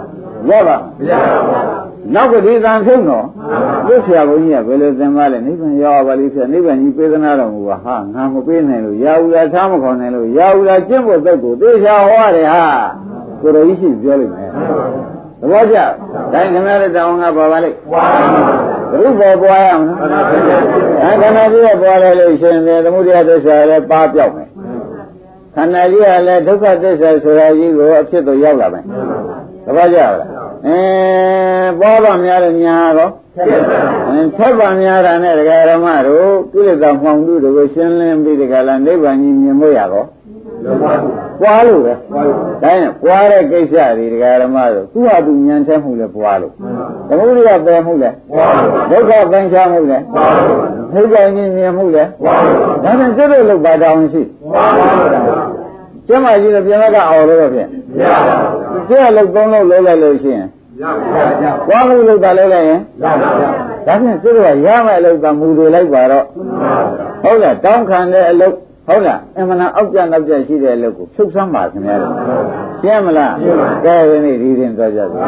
ရပါမရပါဘူး နောက်ကဒီသံဖြုံတော့သူဆရာဘုန်းကြီးကဘယ်လိုသင်ပါလဲနိဗ္ဗာန်ရောက်ပါလိမ့်ဖြစ်နိဗ္ဗာန်ကြီးပေးသနာတော်မူပါဟာငါမပေးနိုင်လို့ရာဟုလာထားမခေါ်နိုင်လို့ရာဟုလာကျင့်ဖို့သက်ကိုသေချာဟောရတယ်ဟာကိုယ်တော်ကြီးရှိပြောလိမ့်မယ်သဘောကျတိုင်းခင်ဗျားတို့တောင်းကပါပါလိမ့်ဘုရားပွားရအောင်နော်အဲခန္ဓာကြီးကပွားလိုက်လို့ရှင်တယ်သမုဒယသစ္စာလည်းပါပြောက်မယ်ခန္ဓာကြီးကလည်းဒုက္ခသစ္စာဆိုတာကြီးကိုအဖြစ်သို့ရောက်လာမယ်သဘောကျလား အဲပေါ်ပါများလို့ညာတော့အင်းဆက်ပါများတာနဲ့ဒကာရမတို့ကိလေသာမှောင်မှုတွေကိုရှင်းလင်းပြီးဒကာလာနိဗ္ဗာန်ကြီးမြင်ဖို့ရတော့ပွားလို့ပဲဒါရင်ပွားတဲ့ကိစ္စတွေဒကာရမတို့သူ့ဟာသူဉာဏ်ချက်မှုလဲပွားလို့သမုဒိယပယ်မှုလဲဒုက္ခပင်ချမှုလဲနိဗ္ဗာန်ကြီးမြင်မှုလဲဒါနဲ့ကျွတ်လို့လောက်ပါတောင်းရှိကျမကြီးလည်းပြန်လာအောင်လို့တော့ဖြင့်မရပါဘူးကျက်လောက်သုံးလောက်လုံးလိုက်လို့ရှိရင် ရပါဗျာ။သွားလို့လောက်တာလဲလိုက်ရင်ရပါဗျာ။ဒါဖြင့်သူကရမယ်လို့ကမူတွေလိုက်ပါတော့ဟုတ်လားတောင်းခံတဲ့အလုပ်ဟုတ်လားအမှန်အောက်ကြနောက်ကြရှိတဲ့အလုပ်ကိုဖြုတ်ဆန်းပါခင်ဗျာ။ရှင်းမလား။ကဲဒီနေ့ဒီရင်သွားကြပါ